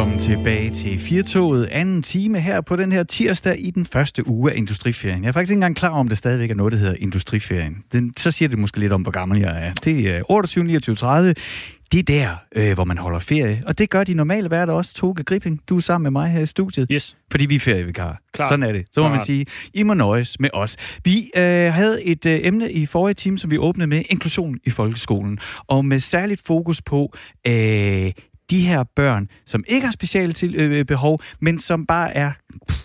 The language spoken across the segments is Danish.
velkommen tilbage til Firtoget, anden time her på den her tirsdag i den første uge af Industriferien. Jeg er faktisk ikke engang klar om, det stadigvæk er noget, der hedder Industriferien. Den, så siger det måske lidt om, hvor gammel jeg er. Det er 28, 29, 30. Det er der, øh, hvor man holder ferie. Og det gør de normale værter også. Toge Gripping, du er sammen med mig her i studiet. Yes. Fordi vi er ferievikar. Klar. Sådan er det. Så må Klar. man sige, I må nøjes med os. Vi øh, havde et øh, emne i forrige time, som vi åbnede med, inklusion i folkeskolen. Og med særligt fokus på øh, de her børn, som ikke har speciale til, øh, behov, men som bare er,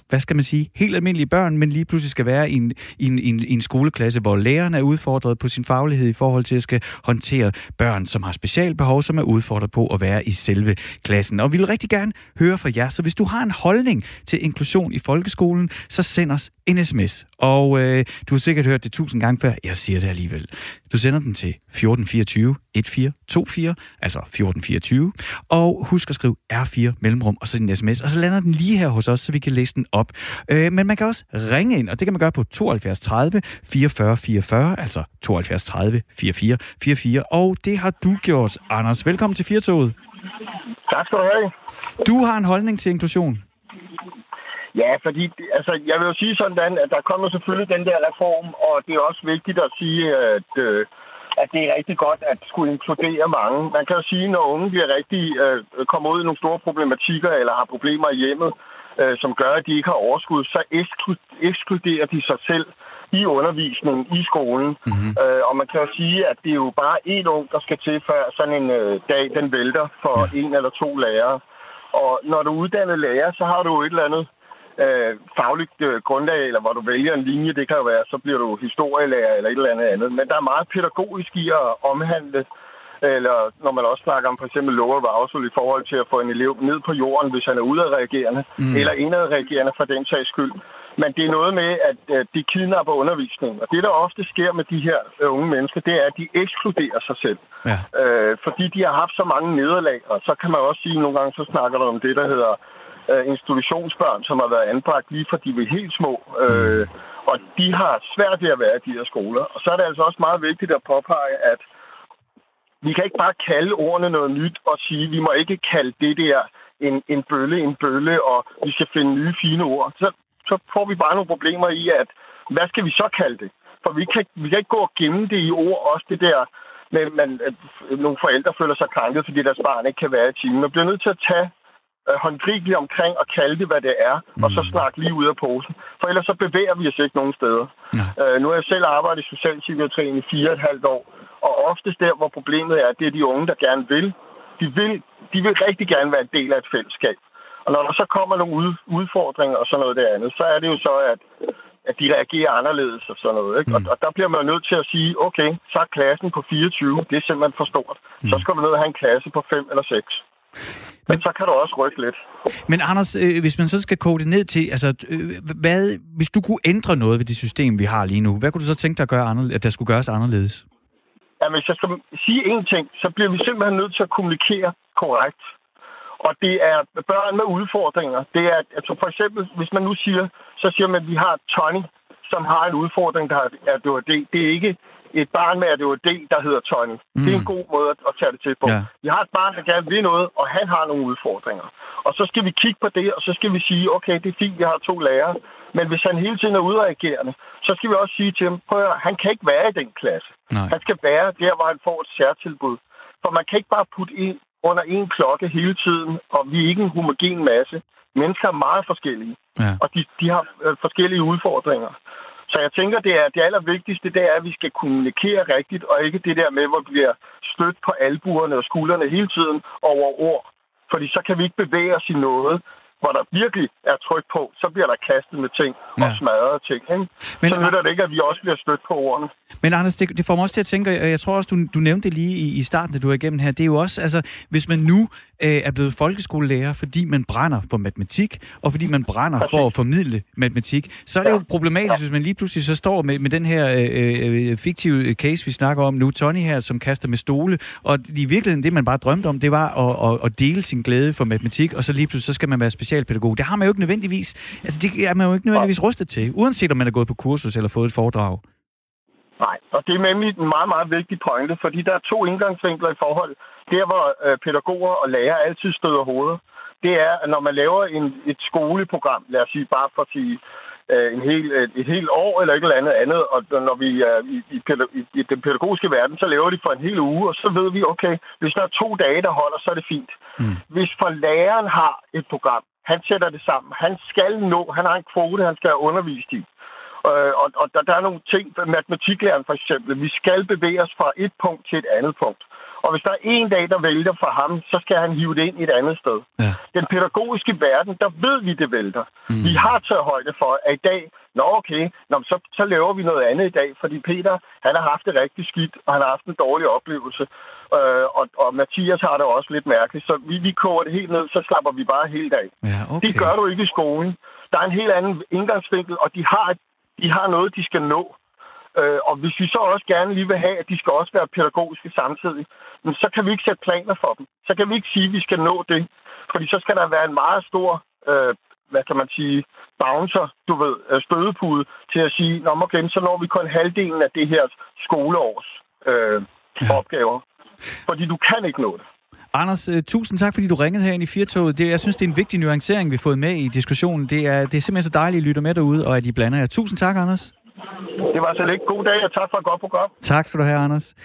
hvad skal man sige, helt almindelige børn, men lige pludselig skal være i en, i en, i en, i en skoleklasse, hvor læreren er udfordret på sin faglighed i forhold til at skal håndtere børn, som har specialbehov, som er udfordret på at være i selve klassen. Og vi vil rigtig gerne høre fra jer, så hvis du har en holdning til inklusion i folkeskolen, så send os en sms. Og øh, du har sikkert hørt det tusind gange før, jeg siger det alligevel. Du sender den til 1424 1424, altså 1424, og husk at skrive R4 mellemrum og så din sms, og så lander den lige her hos os, så vi kan den op. Øh, men man kan også ringe ind, og det kan man gøre på 72 30 44 44, altså 72 30 44 44, og det har du gjort, Anders. Velkommen til Firtoget. Tak skal du have. Du har en holdning til inklusion. Ja, fordi altså, jeg vil jo sige sådan, at der kommer selvfølgelig den der reform, og det er også vigtigt at sige, at, øh, at det er rigtig godt at skulle inkludere mange. Man kan jo sige, når unge bliver rigtig øh, kommer ud i nogle store problematikker eller har problemer i hjemmet, øh, som gør, at de ikke har overskud, så eksklu- ekskluderer de sig selv i undervisningen i skolen. Mm-hmm. Øh, og man kan jo sige, at det er jo bare én ung, der skal til, før sådan en øh, dag den vælter for ja. en eller to lærere. Og når du er uddannet lærer, så har du jo et eller andet øh, fagligt øh, grundlag, eller hvor du vælger en linje, det kan jo være, så bliver du historielærer eller et eller andet andet. Men der er meget pædagogisk i at omhandle, eller når man også snakker om for eksempel lower arousal i forhold til at få en elev ned på jorden, hvis han er udadreagerende, mm. eller indadreagerende for den sags skyld. Men det er noget med, at de kidnapper undervisningen. Og det, der ofte sker med de her øh, unge mennesker, det er, at de ekskluderer sig selv. Ja. Øh, fordi de har haft så mange nederlag, og så kan man også sige, nogle gange så snakker der om det, der hedder øh, institutionsbørn, som har været anbragt lige fra de var helt små. Øh, og de har svært ved at være i de her skoler. Og så er det altså også meget vigtigt at påpege, at vi kan ikke bare kalde ordene noget nyt og sige, vi må ikke kalde det der en, en bølle en bølle, og vi skal finde nye fine ord. Så, så får vi bare nogle problemer i, at hvad skal vi så kalde det? For vi kan, vi kan ikke gå og gemme det i ord, også det der, med, man, at nogle forældre føler sig krænket, fordi deres barn ikke kan være i timen. Man bliver nødt til at tage øh, håndgribeligt omkring og kalde det, hvad det er, mm. og så snakke lige ud af posen. For ellers så bevæger vi os ikke nogen steder. Ja. Øh, nu har jeg selv arbejdet i socialpsykiatrien i fire og et halvt år, og oftest der, hvor problemet er, det er de unge, der gerne vil. De vil, de vil rigtig gerne være en del af et fællesskab. Og når der så kommer nogle ud, udfordringer og sådan noget der andet, så er det jo så, at, at de reagerer anderledes og sådan noget. Ikke? Mm. Og, og der bliver man nødt til at sige, okay, så er klassen på 24, det er simpelthen for stort. Mm. Så skal du ned og have en klasse på 5 eller 6. Men så kan du også rykke lidt. Men Anders, øh, hvis man så skal kode det ned til, altså, øh, hvad, hvis du kunne ændre noget ved det system, vi har lige nu, hvad kunne du så tænke dig, at, gøre anderledes, at der skulle gøres anderledes? At hvis jeg skal sige én ting, så bliver vi simpelthen nødt til at kommunikere korrekt. Og det er børn med udfordringer. Det er, altså for eksempel, hvis man nu siger, så siger man, at vi har Tony, som har en udfordring, der er ADHD. Det er ikke et barn med ADHD, der hedder Tony. Mm. Det er en god måde at, at tage det til på. Ja. Vi har et barn, der gerne vil noget, og han har nogle udfordringer. Og så skal vi kigge på det, og så skal vi sige, okay, det er fint, vi har to lærere. Men hvis han hele tiden er udreagerende, så skal vi også sige til ham, prøv at, han kan ikke være i den klasse. Nej. Han skal være der, hvor han får et særtilbud. For man kan ikke bare putte ind under en klokke hele tiden, og vi er ikke en homogen masse. Mennesker er meget forskellige, Ja. og de, de har øh, forskellige udfordringer. Så jeg tænker, det er det allervigtigste, det er, at vi skal kommunikere rigtigt, og ikke det der med, hvor vi bliver stødt på albuerne og skuldrene hele tiden over ord. Fordi så kan vi ikke bevæge os i noget, hvor der virkelig er tryk på, så bliver der kastet med ting og Ja. smadret ting. Ikke? Men- Men, så nytter det ikke, at vi også bliver stødt på ordene. Men Anders, det, det får mig også til at tænke, og jeg tror også, du, du nævnte det lige i, i starten, da du er igennem her, det er jo også, altså, hvis man nu øh, er blevet folkeskolelærer, fordi man brænder for matematik, og fordi man brænder for at formidle matematik, så er det jo problematisk, hvis man lige pludselig så står med, med den her øh, øh, fiktive case, vi snakker om nu, Tony her, som kaster med stole, og i virkeligheden, det man bare drømte om, det var at, at, at dele sin glæde for matematik, og så lige pludselig, så skal man være specialpædagog. Det har man jo ikke nødvendigvis, altså det er man jo ikke nødvendigvis rustet til, uanset om man er gået på kursus eller fået et foredrag. Nej, og det er nemlig en meget, meget vigtig pointe, fordi der er to indgangsvinkler i forhold. Der, hvor øh, pædagoger og lærere altid støder hovedet, det er, at når man laver en, et skoleprogram, lad os sige bare for at sige øh, en hel, et, et helt år eller et eller andet andet, og når vi er i, i, i, i den pædagogiske verden, så laver de for en hel uge, og så ved vi, okay, hvis der er to dage, der holder, så er det fint. Mm. Hvis for læreren har et program, han sætter det sammen, han skal nå, han har en kvote, han skal have undervist i. Øh, og, og der, der er nogle ting, matematiklæreren for eksempel, vi skal bevæge os fra et punkt til et andet punkt. Og hvis der er en dag, der vælter for ham, så skal han hive det ind et andet sted. Ja. Den pædagogiske verden, der ved vi, det vælter. Mm. Vi har taget højde for, at i dag, nå okay, nå, så, så laver vi noget andet i dag, fordi Peter, han har haft det rigtig skidt, og han har haft en dårlig oplevelse. Øh, og, og Mathias har det også lidt mærkeligt, så vi, vi koger det helt ned, så slapper vi bare helt af. Ja, okay. Det gør du ikke i skolen. Der er en helt anden indgangsvinkel, og de har, de har noget, de skal nå. Øh, og hvis vi så også gerne lige vil have, at de skal også være pædagogiske samtidig, men så kan vi ikke sætte planer for dem. Så kan vi ikke sige, at vi skal nå det. Fordi så skal der være en meget stor, øh, hvad kan man sige, bouncer, du ved, øh, stødepude, til at sige, Nå, okay, så når vi kun halvdelen af det her skoleårs øh, opgaver. Fordi du kan ikke nå det. Anders, uh, tusind tak, fordi du ringede her ind i Firtoget. Det, jeg synes, det er en vigtig nuancering, vi har fået med i diskussionen. Det er, det er simpelthen så dejligt, at I lytter med derude, og at I blander jer. Tusind tak, Anders. Det var så lidt. God dag, og tak for et godt program. Tak skal du have, Anders.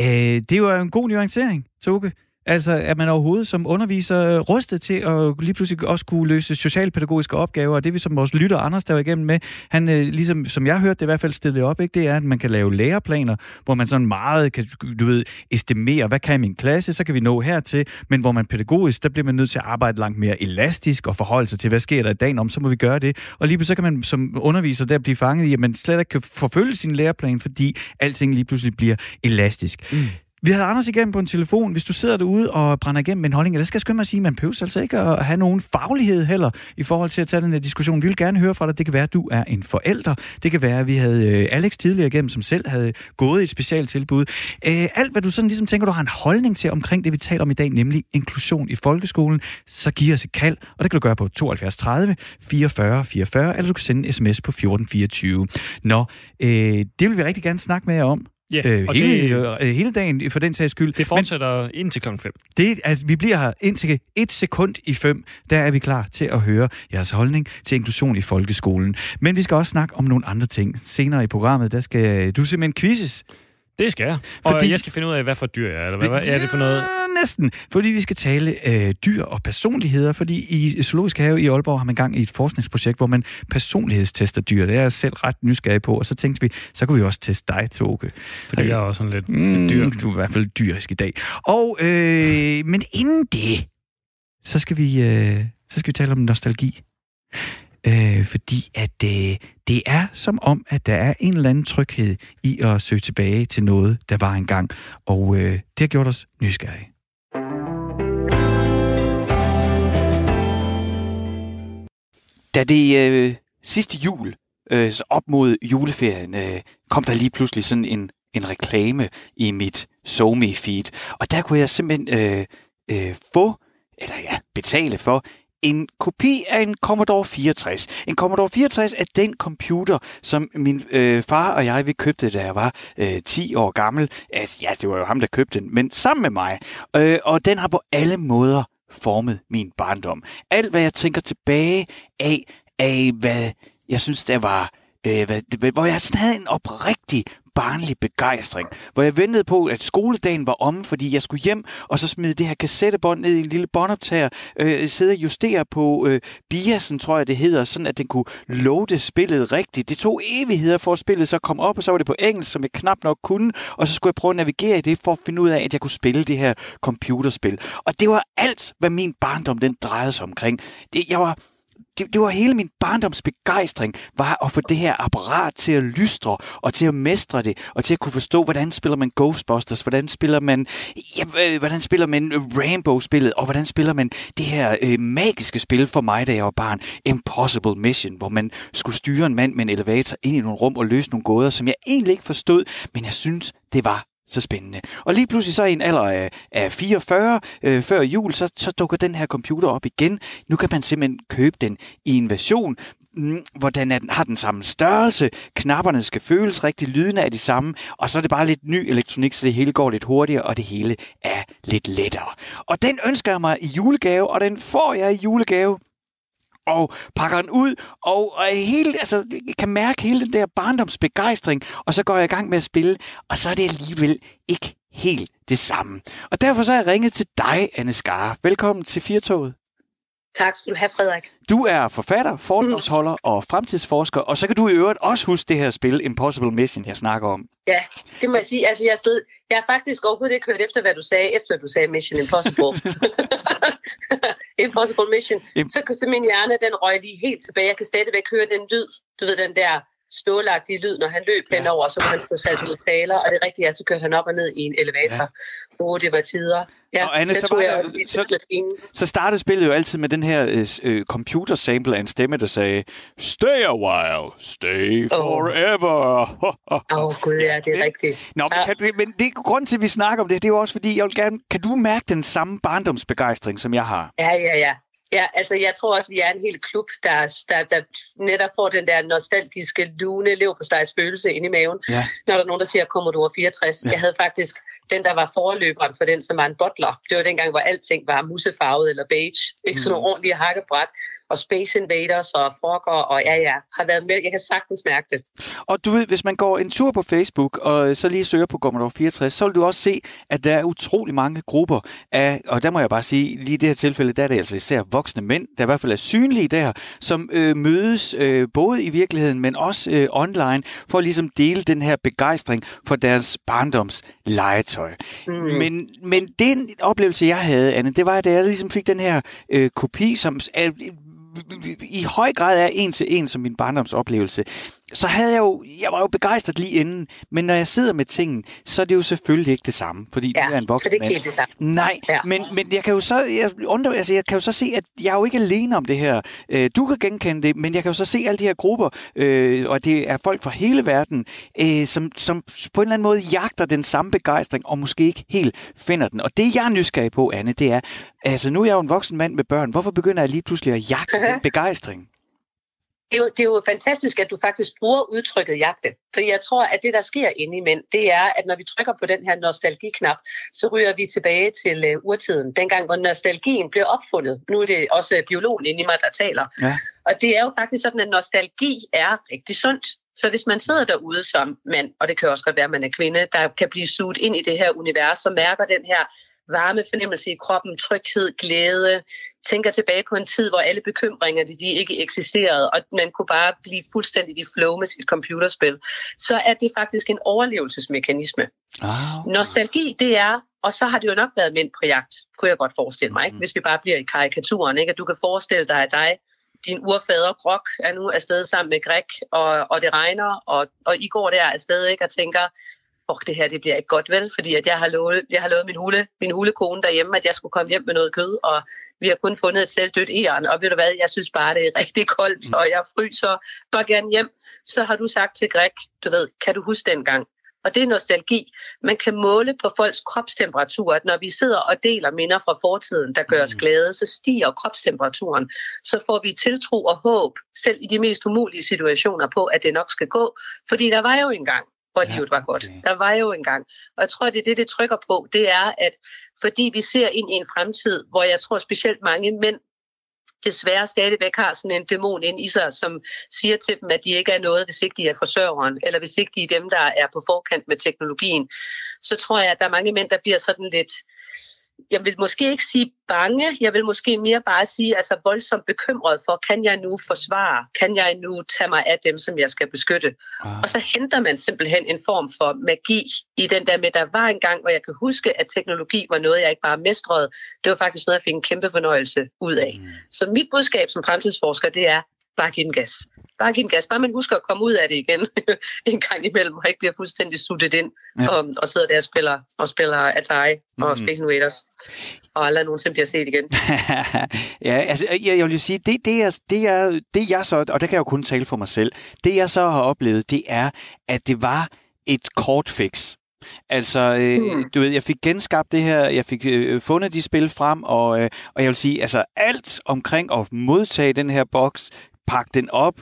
Øh, det jo en god nuancering, Toge. Altså, at man overhovedet som underviser rustet til at lige pludselig også kunne løse socialpædagogiske opgaver, og det vi som vores lytter Anders der var igennem med, han øh, ligesom, som jeg hørte det i hvert fald stillet op, ikke, det er, at man kan lave læreplaner, hvor man sådan meget kan, du ved, estimere, hvad kan min klasse, så kan vi nå hertil, men hvor man pædagogisk, der bliver man nødt til at arbejde langt mere elastisk og forholde sig til, hvad sker der i dagen om, så må vi gøre det. Og lige pludselig så kan man som underviser der blive fanget i, at man slet ikke kan forfølge sin læreplan, fordi alting lige pludselig bliver elastisk. Mm. Vi havde Anders igennem på en telefon. Hvis du sidder derude og brænder igennem med en holdning, det skal jeg skynde mig at sige, man behøver altså ikke at have nogen faglighed heller i forhold til at tage den her diskussion. Vi vil gerne høre fra dig. Det kan være, at du er en forælder. Det kan være, at vi havde øh, Alex tidligere igennem, som selv havde gået i et specielt tilbud. Øh, alt, hvad du sådan ligesom tænker, du har en holdning til omkring det, vi taler om i dag, nemlig inklusion i folkeskolen, så giv os et kald, og det kan du gøre på 72 30 44 44, eller du kan sende en sms på 1424. Nå, øh, det vil vi rigtig gerne snakke med jer om. Ja, øh, hele, det, øh, hele dagen for den sags skyld. Det fortsætter Men, indtil klokken 5. Det, altså, vi bliver her indtil et sekund i 5. Der er vi klar til at høre jeres holdning til inklusion i folkeskolen. Men vi skal også snakke om nogle andre ting. Senere i programmet, der skal du simpelthen quizzes. Det skal jeg. Og Fordi, jeg skal finde ud af, hvad for dyr jeg er. Eller hvad, det, hvad er det for noget? næsten. Fordi vi skal tale øh, dyr og personligheder. Fordi i Zoologisk Have i Aalborg har man gang i et forskningsprojekt, hvor man personlighedstester dyr. Det er jeg selv ret nysgerrig på. Og så tænkte vi, så kunne vi også teste dig, Toge. Fordi jeg er også sådan lidt mm, dyr. Du er i hvert fald dyrisk i dag. Og, øh, men inden det, så skal vi, øh, så skal vi tale om nostalgi. Øh, fordi at øh, det er som om, at der er en eller anden tryghed i at søge tilbage til noget, der var engang. Og øh, det har gjort os nysgerrige. Da det øh, sidste jul, øh, op mod juleferien, øh, kom der lige pludselig sådan en, en reklame i mit SoMe feed. Og der kunne jeg simpelthen øh, øh, få, eller ja, betale for en kopi af en Commodore 64. En Commodore 64 er den computer, som min øh, far og jeg vi købte, da jeg var øh, 10 år gammel. Altså, ja, det var jo ham, der købte den, men sammen med mig. Øh, og den har på alle måder formet min barndom. Alt, hvad jeg tænker tilbage af, af hvad jeg synes, der var øh, hvad, hvor jeg sådan havde en oprigtig barnlig begejstring, hvor jeg ventede på, at skoledagen var om, fordi jeg skulle hjem, og så smide det her kassettebånd ned i en lille båndoptager, øh, sidde og justere på øh, biasen, tror jeg det hedder, sådan at den kunne loade spillet rigtigt. Det tog evigheder for at spillet så kom op, og så var det på engelsk, som jeg knap nok kunne, og så skulle jeg prøve at navigere i det, for at finde ud af, at jeg kunne spille det her computerspil. Og det var alt, hvad min barndom den drejede sig omkring. Det, jeg var det, det var hele min barndoms begejstring, var at få det her apparat til at lystre, og til at mestre det, og til at kunne forstå, hvordan spiller man Ghostbusters, hvordan spiller man, ja, øh, hvordan spiller man øh, Rainbow-spillet, og hvordan spiller man det her øh, magiske spil for mig, da jeg var barn, Impossible Mission, hvor man skulle styre en mand med en elevator ind i nogle rum og løse nogle gåder, som jeg egentlig ikke forstod, men jeg synes, det var så spændende. Og lige pludselig så i en alder af, af 44 øh, før jul, så, så dukker den her computer op igen. Nu kan man simpelthen købe den i en version, mm, hvordan er den, har den samme størrelse, knapperne skal føles rigtig, lydene er de samme, og så er det bare lidt ny elektronik, så det hele går lidt hurtigere, og det hele er lidt lettere. Og den ønsker jeg mig i julegave, og den får jeg i julegave og pakker den ud, og, og hele, altså, kan mærke hele den der barndomsbegejstring, og så går jeg i gang med at spille, og så er det alligevel ikke helt det samme. Og derfor så har jeg ringet til dig, Anne Skar. Velkommen til Firtoget. Tak skal du have, Frederik. Du er forfatter, foredragsholder mm. og fremtidsforsker, og så kan du i øvrigt også huske det her spil Impossible Mission, jeg snakker om. Ja, det må jeg sige. Altså, jeg, stod, jeg har faktisk overhovedet ikke hørt efter, hvad du sagde, efter du sagde Mission Impossible. Impossible Mission. Im- så, så min hjerne, den røg lige helt tilbage. Jeg kan stadigvæk høre den lyd, du ved, den der stålagtige lyd, når han løb ja. henover, så kunne han få sat ud taler, og det rigtige er, så kørte han op og ned i en elevator. Ja. Oh, det var tider. Ja, og Anne, så, var der, så, så startede spillet jo altid med den her uh, computer sample af en stemme, der sagde, Stay a while, stay forever. Åh, oh, gud, ja, det er rigtigt. Nå, men, kan, men det, grunden til, at vi snakker om det, det er jo også, fordi jeg vil gerne, kan du mærke den samme barndomsbegejstring, som jeg har? Ja, ja, ja. Ja, altså jeg tror også, vi er en hel klub, der, der, der netop får den der nostalgiske lune lev på følelse ind i maven, ja. når der er nogen, der siger, over 64? Ja. Jeg havde faktisk den, der var forløberen for den, som var en bottler. Det var dengang, hvor alting var musefarvet eller beige. Ikke mm. sådan nogle ordentlige hakkebræt og Space Invaders og Frogger, og ja, ja, har været med. Jeg kan sagtens mærke det. Og du ved, hvis man går en tur på Facebook, og så lige søger på Commodore 64, så vil du også se, at der er utrolig mange grupper af, og der må jeg bare sige, lige i det her tilfælde, der er det altså især voksne mænd, der i hvert fald er synlige der, som øh, mødes øh, både i virkeligheden, men også øh, online, for at ligesom dele den her begejstring for deres barndoms legetøj. Mm. Men, men den oplevelse, jeg havde, Anne, det var, at jeg ligesom fik den her øh, kopi, som er i høj grad er en til en som min barndomsoplevelse så havde jeg jo, jeg var jo begejstret lige inden, men når jeg sidder med tingene, så er det jo selvfølgelig ikke det samme, fordi ja, du er en voksen så det er ikke helt det samme. Nej, ja. men, men jeg kan jo så, jeg, undre, altså, jeg kan jo så se, at jeg er jo ikke alene om det her. Øh, du kan genkende det, men jeg kan jo så se alle de her grupper, øh, og det er folk fra hele verden, øh, som, som på en eller anden måde jagter den samme begejstring, og måske ikke helt finder den. Og det jeg er nysgerrig på, Anne, det er, altså nu er jeg jo en voksen mand med børn, hvorfor begynder jeg lige pludselig at jagte den begejstring? Det, er jo, det er jo fantastisk, at du faktisk bruger udtrykket jagte. For jeg tror, at det, der sker inde i mænd, det er, at når vi trykker på den her nostalgiknap, så ryger vi tilbage til uh, urtiden. Dengang, hvor nostalgien blev opfundet. Nu er det også biologen inde i mig, der taler. Ja. Og det er jo faktisk sådan, at nostalgi er rigtig sundt. Så hvis man sidder derude som mand, og det kan også godt være, at man er kvinde, der kan blive suget ind i det her univers, så mærker den her varme fornemmelse i kroppen, tryghed, glæde, tænker tilbage på en tid, hvor alle bekymringer de, ikke eksisterede, og man kunne bare blive fuldstændig i flow med sit computerspil, så er det faktisk en overlevelsesmekanisme. Ah, okay. Nostalgi, det er, og så har det jo nok været mænd på jagt, kunne jeg godt forestille mig, ikke? Mm. hvis vi bare bliver i karikaturen, ikke? at du kan forestille dig, at dig din urfader Grok er nu afsted sammen med Greg, og, og det regner, og, og I går der afsted ikke, og tænker, oh, det her det bliver ikke godt vel, fordi at jeg har lovet, jeg har lovet min, hule, min hulekone derhjemme, at jeg skulle komme hjem med noget kød, og vi har kun fundet et selv dødt æren, og ved du hvad, jeg synes bare, det er rigtig koldt, mm. og jeg fryser bare gerne hjem. Så har du sagt til Greg, du ved, kan du huske dengang? Og det er nostalgi. Man kan måle på folks kropstemperatur, at når vi sidder og deler minder fra fortiden, der gør os mm. glade, så stiger kropstemperaturen. Så får vi tiltro og håb, selv i de mest umulige situationer, på, at det nok skal gå. Fordi der var jo engang, hvor ja, livet var godt. Okay. Der var jo engang. Og jeg tror, det er det, det trykker på, det er, at fordi vi ser ind i en fremtid, hvor jeg tror specielt mange mænd desværre stadigvæk har sådan en dæmon ind i sig, som siger til dem, at de ikke er noget, hvis ikke de er forsørgeren, eller hvis ikke de er dem, der er på forkant med teknologien. Så tror jeg, at der er mange mænd, der bliver sådan lidt jeg vil måske ikke sige bange, jeg vil måske mere bare sige, altså voldsomt bekymret for, kan jeg nu forsvare, kan jeg nu tage mig af dem, som jeg skal beskytte. Ah. Og så henter man simpelthen en form for magi i den der med, der var en gang, hvor jeg kan huske, at teknologi var noget, jeg ikke bare mestrede. Det var faktisk noget, jeg fik en kæmpe fornøjelse ud af. Mm. Så mit budskab som fremtidsforsker, det er, bare give den gas. Bare give den gas. Bare man husker at komme ud af det igen en gang imellem, og ikke bliver fuldstændig suttet ind ja. og, og sidder der og spiller, og spiller Atari mm. og Space Invaders, og aldrig nogensinde bliver set igen. ja, altså jeg, jeg vil jo sige, det, det, er, det, er, det jeg så, og der kan jeg jo kun tale for mig selv, det jeg så har oplevet, det er, at det var et kort fix. Altså, øh, mm. du ved, jeg fik genskabt det her, jeg fik øh, fundet de spil frem, og, øh, og jeg vil sige, altså alt omkring at modtage den her boks, pakke den op,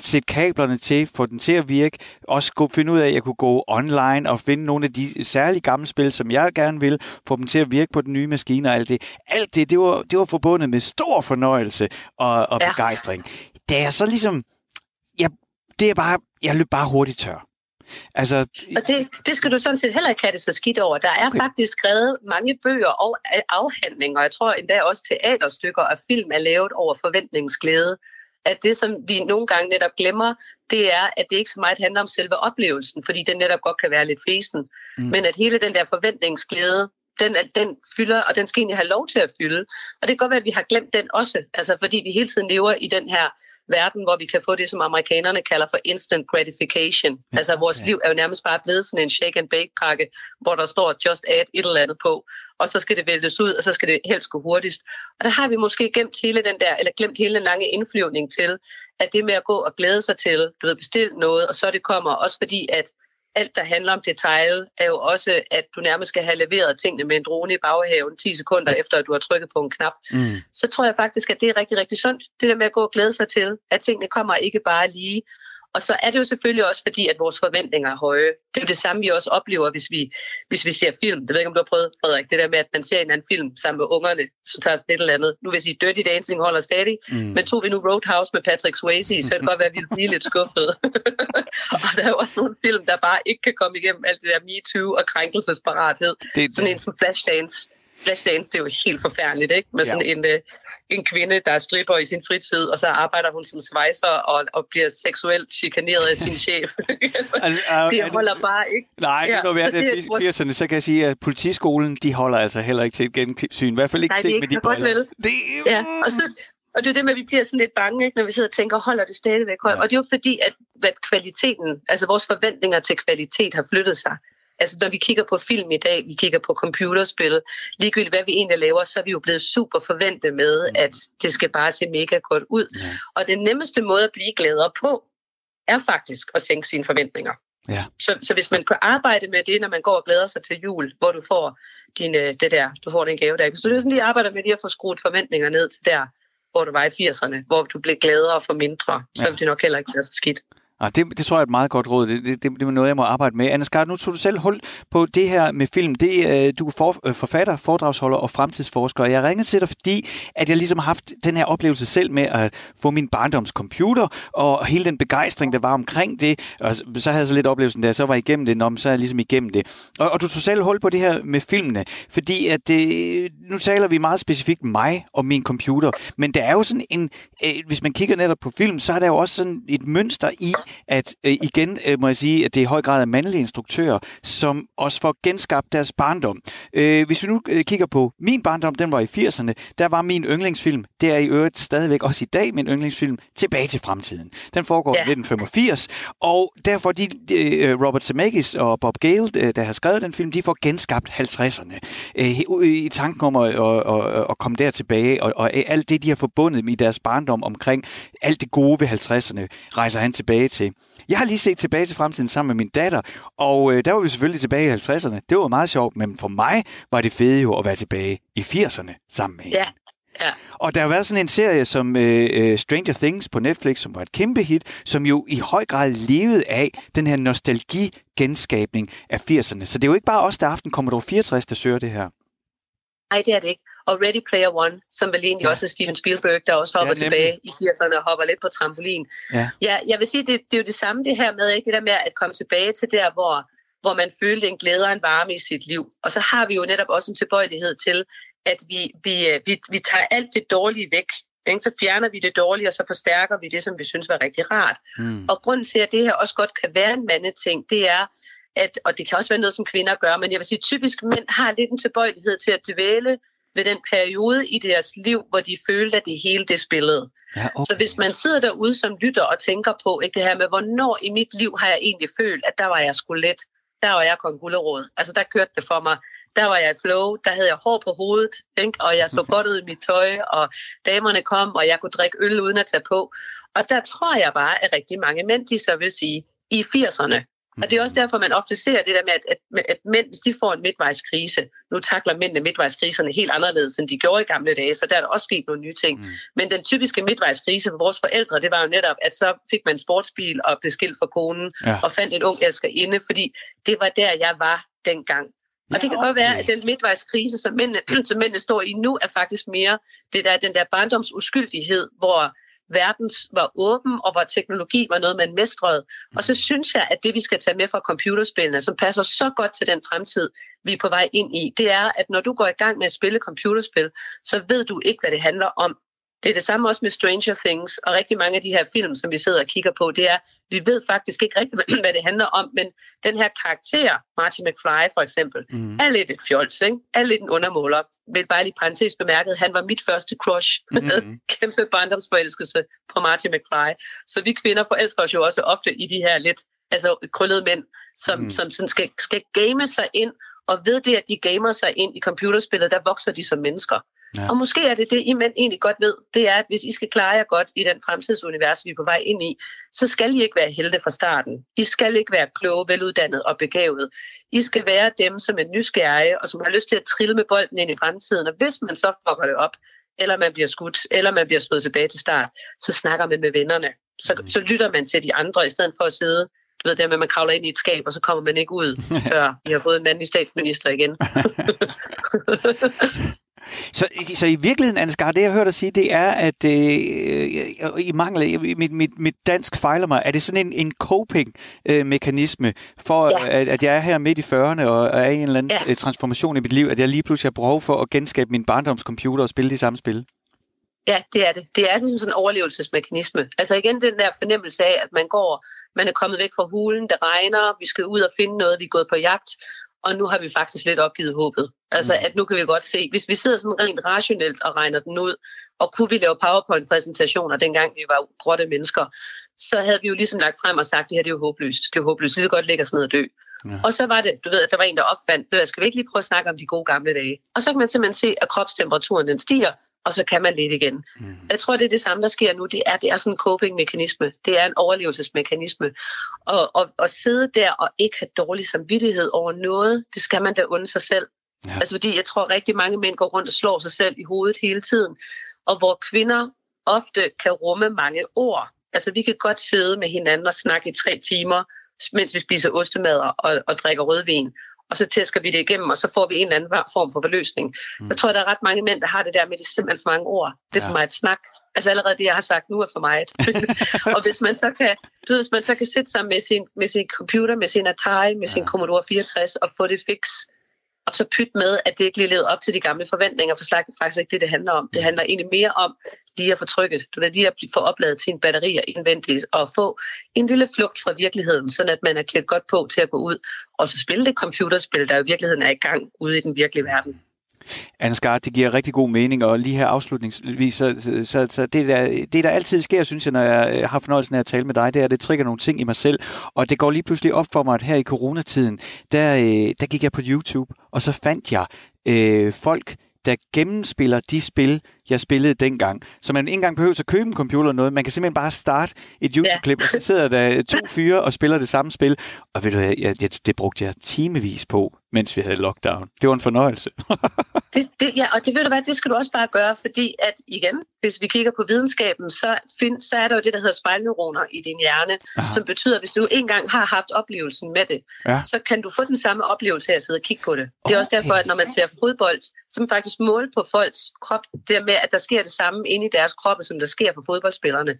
sætte kablerne til, få den til at virke, også kunne finde ud af, at jeg kunne gå online og finde nogle af de særlige gamle spil, som jeg gerne vil, få dem til at virke på den nye maskine og alt det. Alt det, det var, det var forbundet med stor fornøjelse og, og ja. begejstring. Da jeg så ligesom, jeg, det er bare, jeg løb bare hurtigt tør. Altså, og det, det skal du sådan set heller ikke have det så skidt over. Der er okay. faktisk skrevet mange bøger og afhandlinger, og jeg tror endda også teaterstykker og film er lavet over forventningsglæde. At det, som vi nogle gange netop glemmer, det er, at det ikke så meget handler om selve oplevelsen, fordi den netop godt kan være lidt fesen, mm. men at hele den der forventningsglæde, den, den fylder, og den skal egentlig have lov til at fylde. Og det kan godt være, at vi har glemt den også, altså fordi vi hele tiden lever i den her verden, hvor vi kan få det, som amerikanerne kalder for instant gratification. Ja, altså vores ja. liv er jo nærmest bare blevet sådan en shake and bake pakke, hvor der står just add et eller andet på, og så skal det væltes ud, og så skal det helst gå hurtigst. Og der har vi måske glemt hele den der, eller glemt hele den lange indflyvning til, at det med at gå og glæde sig til, du ved, bestille noget, og så det kommer, også fordi at alt, der handler om detail, er jo også, at du nærmest skal have leveret tingene med en drone i baghaven 10 sekunder efter, at du har trykket på en knap. Mm. Så tror jeg faktisk, at det er rigtig, rigtig sundt, det der med at gå og glæde sig til, at tingene kommer ikke bare lige, og så er det jo selvfølgelig også fordi, at vores forventninger er høje. Det er jo det samme, vi også oplever, hvis vi, hvis vi ser film. Det ved ikke, om du har prøvet, Frederik, det der med, at man ser en anden film sammen med ungerne, så tager sådan et eller andet. Nu vil jeg sige, Dirty Dancing holder stadig, mm. men tog vi nu Roadhouse med Patrick Swayze, så kan det godt være, at vi vil blive lidt skuffet. og der er jo også nogle film, der bare ikke kan komme igennem alt det der MeToo og krænkelsesparathed. Det. Sådan en som Flashdance Flashdance, det er jo helt forfærdeligt, ikke? Med ja. sådan en, øh, en kvinde, der stripper i sin fritid, og så arbejder hun som svejser og, og bliver seksuelt chikaneret af sin chef. altså, uh, det holder det, bare ikke. Nej, ja, nu er det 80'erne, så kan jeg sige, at politiskolen, de holder altså heller ikke til et gensyn. I hvert fald ikke Nej, set ikke med de briller. Godt, vel. Det, ja, og så, og det er det med, at vi bliver sådan lidt bange, ikke, når vi sidder og tænker, holder det stadigvæk højt? Ja. Og det er jo fordi, at, at kvaliteten, altså vores forventninger til kvalitet har flyttet sig. Altså når vi kigger på film i dag, vi kigger på computerspil, ligegyldigt hvad vi egentlig laver, så er vi jo blevet super forventet med, mm. at det skal bare se mega godt ud. Ja. Og den nemmeste måde at blive gladere på, er faktisk at sænke sine forventninger. Ja. Så, så hvis man kan arbejde med det, når man går og glæder sig til jul, hvor du får din, øh, det der, du får den gave der. Så du sådan lige arbejder med lige at få skruet forventninger ned til der, hvor du var i 80'erne, hvor du blev gladere for mindre, så ja. det nok heller ikke være så skidt. Ah, det, det tror jeg er et meget godt råd. Det, det, det, det er noget, jeg må arbejde med. Anne Skar, nu tog du selv hul på det her med film. Det, øh, du er for, øh, forfatter, foredragsholder og fremtidsforsker. Jeg ringede til dig, fordi at jeg ligesom har haft den her oplevelse selv med at få min barndomscomputer og hele den begejstring, der var omkring det. Og så havde jeg så lidt oplevelsen, der så var igennem det, når så er jeg ligesom igennem det. Og, og du tog selv hul på det her med filmene, fordi at det, nu taler vi meget specifikt mig og min computer, men der er jo sådan en, øh, hvis man kigger netop på film, så er der jo også sådan et mønster i, at øh, igen øh, må jeg sige, at det er i høj grad er mandlige instruktører, som også får genskabt deres barndom. Øh, hvis vi nu øh, kigger på min barndom, den var i 80'erne, der var min yndlingsfilm, det er i øvrigt stadigvæk også i dag min yndlingsfilm, Tilbage til fremtiden. Den foregår ja. i 1985, og derfor de, øh, Robert Zemeckis og Bob Gale, øh, der har skrevet den film, de får genskabt 50'erne øh, i tanken om at, at, at, at komme der tilbage, og, og alt det, de har forbundet med deres barndom omkring alt det gode ved 50'erne, rejser han tilbage til. Jeg har lige set tilbage til fremtiden sammen med min datter, og øh, der var vi selvfølgelig tilbage i 50'erne. Det var meget sjovt, men for mig var det fede jo at være tilbage i 80'erne sammen med hende. Ja. Ja. Og der har været sådan en serie som øh, øh, Stranger Things på Netflix, som var et kæmpe hit, som jo i høj grad levede af den her nostalgi-genskabning af 80'erne. Så det er jo ikke bare os, der aften kommer dog 64, der søger det her. Nej, det er det ikke. Og Ready Player One, som vel egentlig ja. også er Steven Spielberg, der også hopper ja, tilbage i 80'erne og hopper lidt på trampolin. Ja, ja jeg vil sige, det, det er jo det samme det her med, ikke? det der med at komme tilbage til der, hvor, hvor man følte en glæde og en varme i sit liv. Og så har vi jo netop også en tilbøjelighed til, at vi, vi, vi, vi tager alt det dårlige væk. Ikke? Så fjerner vi det dårlige, og så forstærker vi det, som vi synes var rigtig rart. Mm. Og grunden til, at det her også godt kan være en mandeting, det er, at, og det kan også være noget, som kvinder gør, men jeg vil sige, typisk mænd har lidt en tilbøjelighed til at dvæle ved den periode i deres liv, hvor de følte, at det hele det spillede. Ja, okay. Så hvis man sidder derude som lytter og tænker på ikke det her med, hvornår i mit liv har jeg egentlig følt, at der var jeg sgu let, der var jeg kong Gullerod. Altså der kørte det for mig. Der var jeg i flow, der havde jeg hår på hovedet, ikke? og jeg så godt ud i mit tøj, og damerne kom, og jeg kunne drikke øl uden at tage på. Og der tror jeg bare, at rigtig mange mænd, de så vil sige, i 80'erne, Og det er også derfor, man ofte ser det der med, at, at, at mænd, de får en midtvejskrise, nu takler mændene midtvejskriserne helt anderledes, end de gjorde i gamle dage, så der er der også sket nogle nye ting. Mm. Men den typiske midtvejskrise for vores forældre, det var jo netop, at så fik man en sportsbil og blev skilt fra konen, ja. og fandt en ung elskerinde, fordi det var der, jeg var dengang. Og det kan okay. godt være, at den midtvejskrise, som mændene, som mændene står i nu, er faktisk mere det der, den der barndomsuskyldighed, hvor verden var åben, og hvor teknologi var noget, man mestrede. Og så synes jeg, at det, vi skal tage med fra computerspillene, som passer så godt til den fremtid, vi er på vej ind i, det er, at når du går i gang med at spille computerspil, så ved du ikke, hvad det handler om. Det er det samme også med Stranger Things, og rigtig mange af de her film, som vi sidder og kigger på, det er, vi ved faktisk ikke rigtigt, hvad det handler om, men den her karakter, Marty McFly for eksempel, mm. er lidt et fjols, ikke? er lidt en undermåler. Vil bare lige parentes bemærket, han var mit første crush med mm. kæmpe barndomsforelskelse på Marty McFly. Så vi kvinder forelsker os jo også ofte i de her lidt altså krøllede mænd, som, mm. som sådan skal, skal game sig ind, og ved det, at de gamer sig ind i computerspillet, der vokser de som mennesker. Ja. Og måske er det det, I mænd egentlig godt ved, det er, at hvis I skal klare jer godt i den fremtidsunivers, vi er på vej ind i, så skal I ikke være helte fra starten. I skal ikke være kloge, veluddannede og begavet. I skal være dem, som er nysgerrige og som har lyst til at trille med bolden ind i fremtiden. Og hvis man så fucker det op, eller man bliver skudt, eller man bliver slået tilbage til start, så snakker man med vennerne. Så, mm. så lytter man til de andre, i stedet for at sidde du ved det med, at man kravler ind i et skab, og så kommer man ikke ud, før vi har fået en mandlig statsminister igen. Så, så i virkeligheden, Ansgar, det jeg hørte dig sige, det er, at øh, i mangel, mit, mit, mit dansk fejler mig, er det sådan en, en coping-mekanisme for, ja. at, at jeg er her midt i 40'erne og er i en eller anden ja. Øh, transformation i mit liv, at jeg lige pludselig har behov for at genskabe min barndomscomputer og spille de samme spil? Ja, det er det. Det er ligesom sådan en overlevelsesmekanisme. Altså igen den der fornemmelse af, at man går, man er kommet væk fra hulen, det regner, vi skal ud og finde noget, vi er gået på jagt, og nu har vi faktisk lidt opgivet håbet. Altså, mm. at nu kan vi godt se, hvis vi sidder sådan rent rationelt og regner den ud, og kunne vi lave PowerPoint-præsentationer, dengang vi var grotte mennesker, så havde vi jo ligesom lagt frem og sagt, at det her det er jo håbløst. Det er håbløst. Lige så godt ligge os ned og dø. Ja. Og så var det, du ved, at der var en, der opfandt, at skal vi ikke lige prøve at snakke om de gode gamle dage? Og så kan man simpelthen se, at kropstemperaturen den stiger, og så kan man lidt igen. Mm. Jeg tror, det er det samme, der sker nu. Det er, det er sådan en coping-mekanisme. Det er en overlevelsesmekanisme. Og, og, og sidde der og ikke have dårlig samvittighed over noget, det skal man da unde sig selv. Ja. Altså fordi jeg tror, rigtig mange mænd går rundt og slår sig selv i hovedet hele tiden. Og hvor kvinder ofte kan rumme mange ord. Altså vi kan godt sidde med hinanden og snakke i tre timer, mens vi spiser ostemader og, og drikker rødvin. Og så tæsker vi det igennem, og så får vi en eller anden form for forløsning. Mm. Jeg tror, der er ret mange mænd, der har det der med, det er simpelthen for mange ord. Det er ja. for mig et snak. Altså allerede det, jeg har sagt nu, er for mig et. og hvis man så kan, du ved, hvis man så kan sætte sig med sin, med sin computer, med sin Atari, med ja. sin Commodore 64 og få det fix, og så pyt med, at det ikke lige levet op til de gamle forventninger, for slag faktisk ikke det, det handler om. Det handler egentlig mere om lige at få trykket, du ved, lige at få opladet sine batterier indvendigt, og få en lille flugt fra virkeligheden, så at man er klædt godt på til at gå ud og så spille det computerspil, der i virkeligheden er i gang ude i den virkelige verden. Ansgar, det giver rigtig god mening, og lige her afslutningsvis, så, så, så det, der, det der altid sker, synes jeg, når jeg øh, har fornøjelsen af at tale med dig, det er, at det trigger nogle ting i mig selv, og det går lige pludselig op for mig, at her i coronatiden, der, øh, der gik jeg på YouTube, og så fandt jeg øh, folk, der gennemspiller de spil, jeg spillede dengang. Så man ikke engang behøver at købe en computer eller noget. Man kan simpelthen bare starte et YouTube-klip, ja. og så sidder der to fyre og spiller det samme spil. Og ved du, jeg, jeg, det brugte jeg timevis på, mens vi havde lockdown. Det var en fornøjelse. det, det, ja, og det ved du hvad, det skal du også bare gøre, fordi at igen, hvis vi kigger på videnskaben, så, find, så er der jo det, der hedder spejlneuroner i din hjerne, Aha. som betyder, at hvis du engang har haft oplevelsen med det, ja. så kan du få den samme oplevelse af at sidde og kigge på det. Det er okay. også derfor, at når man ser fodbold, så man faktisk måle på folks krop, det med, at der sker det samme inde i deres kroppe, som der sker for fodboldspillerne.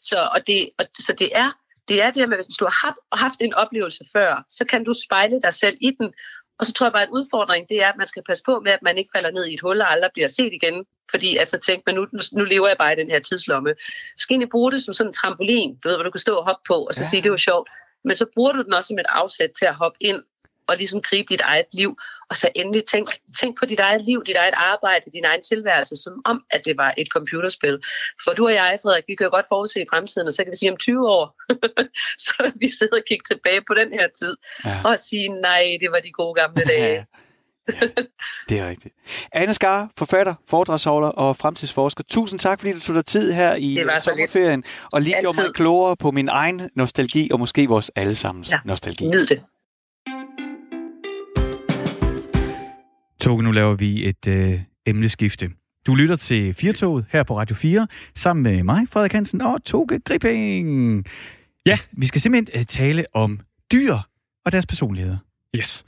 Så, og det, og, så det er det er det med, hvis du har haft, haft en oplevelse før, så kan du spejle dig selv i den. Og så tror jeg bare, at udfordring det er, at man skal passe på med, at man ikke falder ned i et hul og aldrig bliver set igen. Fordi altså tænk, men nu, nu lever jeg bare i den her tidslomme. Skal egentlig bruge det som sådan en trampolin, du ved, hvor du kan stå og hoppe på, og så ja. sige, det var sjovt. Men så bruger du den også som et afsæt til at hoppe ind og ligesom gribe dit eget liv, og så endelig tænk, tænk på dit eget liv, dit eget arbejde, din egen tilværelse, som om, at det var et computerspil. For du og jeg, Frederik, vi kan jo godt forudse i fremtiden, og så kan vi sige om 20 år, så vi sidder og kigger tilbage på den her tid, ja. og sige, nej, det var de gode gamle dage. det er rigtigt. Anne Skar, forfatter, foredragsholder og fremtidsforsker. Tusind tak, fordi du tog dig tid her i sommerferien, og lige gjorde mig klogere på min egen nostalgi, og måske vores allesammens ja. nostalgi. Nyd det. Toge, nu laver vi et øh, emneskifte. Du lytter til Firtoget her på Radio 4, sammen med mig, Frederik Hansen, og Toge Gripping. Ja. Vi skal simpelthen uh, tale om dyr og deres personligheder. Yes.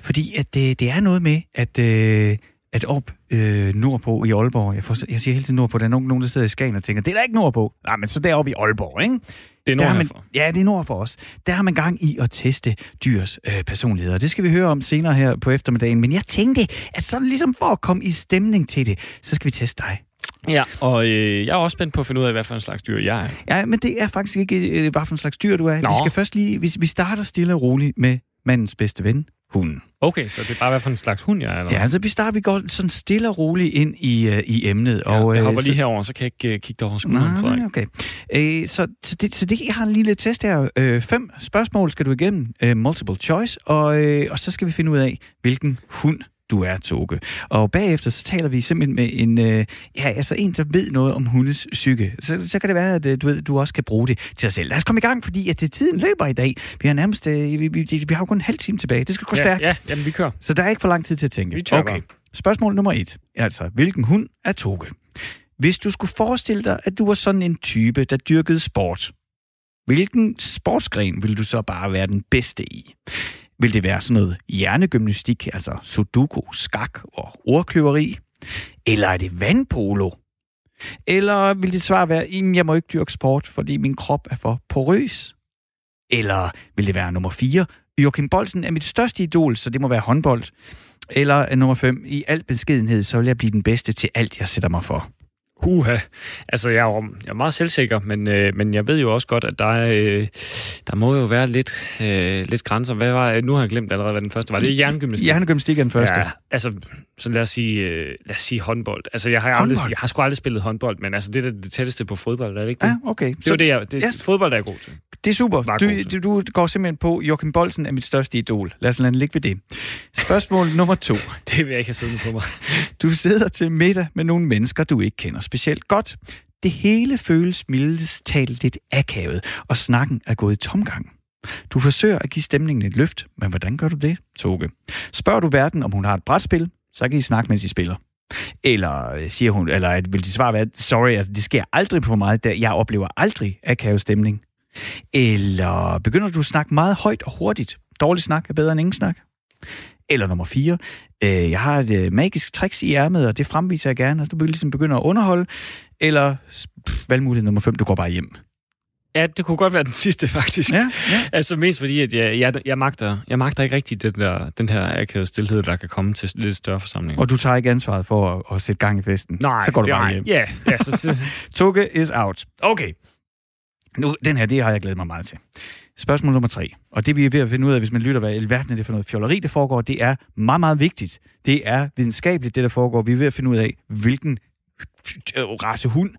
Fordi at det, det er noget med, at, øh, at op øh, nordpå i Aalborg, jeg, får, jeg siger hele tiden nordpå, der er nogen, nogen der sidder i Skagen og tænker, det er der ikke nordpå. Nej, men så deroppe i Aalborg, ikke? Det er nord man, Ja, det er nord for os. Der har man gang i at teste dyrs øh, personligheder. Det skal vi høre om senere her på eftermiddagen. Men jeg tænkte, at så ligesom for at komme i stemning til det, så skal vi teste dig. Ja, og øh, jeg er også spændt på at finde ud af, hvad for en slags dyr jeg er. Ja, men det er faktisk ikke, øh, hvad for en slags dyr du er. Nå. Vi skal først lige, vi, vi starter stille og roligt med mandens bedste ven, hunden. Okay, så det er bare, hvad for en slags hund jeg er? Eller? Ja, altså vi starter, vi går sådan stille og roligt ind i, uh, i emnet. Ja, og, jeg hopper uh, lige herover, så kan jeg ikke uh, kigge dig over skulderen. Nej, okay. Uh, så, så, det, så det, jeg har en lille test her. Uh, fem spørgsmål skal du igennem, uh, multiple choice, og, uh, og så skal vi finde ud af, hvilken hund du er, Toge. Og bagefter så taler vi simpelthen med en, øh, ja, altså en, der ved noget om hundes psyke. Så, så kan det være, at øh, du, ved, du også kan bruge det til dig selv. Lad os komme i gang, fordi at det, tiden løber i dag. Vi har nærmest, øh, vi, vi, vi, har jo kun en halv time tilbage. Det skal gå ja, stærkt. Ja, jamen vi kører. Så der er ikke for lang tid til at tænke. Vi tør okay. Spørgsmål nummer et. Altså, hvilken hund er Toge? Hvis du skulle forestille dig, at du var sådan en type, der dyrkede sport, hvilken sportsgren ville du så bare være den bedste i? Vil det være sådan noget hjernegymnastik, altså sudoku, skak og ordkløveri? Eller er det vandpolo? Eller vil det svar være, at jeg må ikke dyrke sport, fordi min krop er for porøs? Eller vil det være nummer 4? Joachim Bolsen er mit største idol, så det må være håndbold. Eller nummer 5. I al beskedenhed, så vil jeg blive den bedste til alt, jeg sætter mig for. Uha. Altså, jeg er, jeg er meget selvsikker, men, øh, men jeg ved jo også godt, at der, er, øh, der må jo være lidt, øh, lidt grænser. Hvad var, nu har jeg glemt allerede, hvad den første var. Det er hjernegymnastik. Hjernegymnastik er den første. Ja, altså, så lad os sige, øh, lad os sige håndbold. Altså, jeg har, aldrig, jeg har sgu aldrig spillet håndbold, men altså, det er det tætteste på fodbold, er det ikke det? Ja, okay. Det er det, jeg, det, yes. fodbold er jeg god til. Det er super. Du, du, du går simpelthen på, Joachim Bolsen er mit største idol. Lad os lade ligge ved det. Spørgsmål nummer to. Det vil jeg ikke have siddende på mig. Du sidder til middag med nogle mennesker, du ikke kender specielt godt. Det hele føles mildest talt lidt akavet, og snakken er gået i tomgang. Du forsøger at give stemningen et løft, men hvordan gør du det, Toge? Spørger du verden, om hun har et brætspil, så kan I snakke, mens I spiller. Eller øh, siger hun, eller vil de svare være, sorry, altså, det sker aldrig for mig, der jeg oplever aldrig akavet stemning. Eller begynder du at snakke meget højt og hurtigt? Dårlig snak er bedre end ingen snak. Eller nummer 4. Øh, jeg har et øh, magisk tricks i ærmet, og det fremviser jeg gerne. Altså, du ligesom begynder at underholde. Eller valgmulighed nummer 5. Du går bare hjem. Ja, det kunne godt være den sidste, faktisk. Ja, ja. altså mest fordi, at jeg, jeg, jeg, magter, jeg magter ikke rigtig den, der, den her akavede stillhed, der kan komme til lidt større forsamlinger. Og du tager ikke ansvaret for at, at sætte gang i festen? Nej. Så går du bare hjem? Ja. ja så, så. Toge is out. Okay. Nu, den her, det har jeg glædet mig meget til. Spørgsmål nummer tre. Og det vi er ved at finde ud af, hvis man lytter, hvad i verden er det for noget fjolleri, der foregår, det er meget, meget vigtigt. Det er videnskabeligt, det der foregår. Vi er ved at finde ud af, hvilken race hund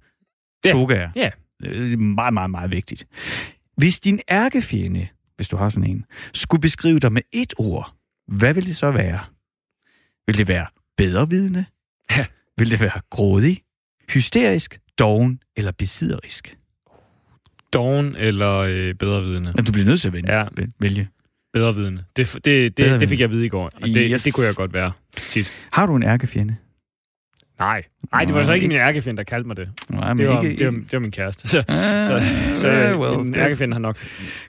ja. Toge er. Ja. Det er meget, meget, meget vigtigt. Hvis din ærkefjende, hvis du har sådan en, skulle beskrive dig med et ord, hvad vil det så være? Vil det være bedrevidende? Ja. Vil det være grådig, hysterisk, doven eller besidderisk? Doven eller øh, bedrevidende. Men du bliver nødt til at vælge. Ja. vælge. Bedrevidende. Det, det, det, bedrevidende. det fik jeg at vide i går, og det, yes. det kunne jeg godt være tit. Har du en ærkefjende? Nej. Nej, det var så ikke min ærkefjende, der kaldte mig det. Nej, men det, var, ikke, det, var, det var min kæreste. Så, uh, så, så uh, well, min ærkefjende har nok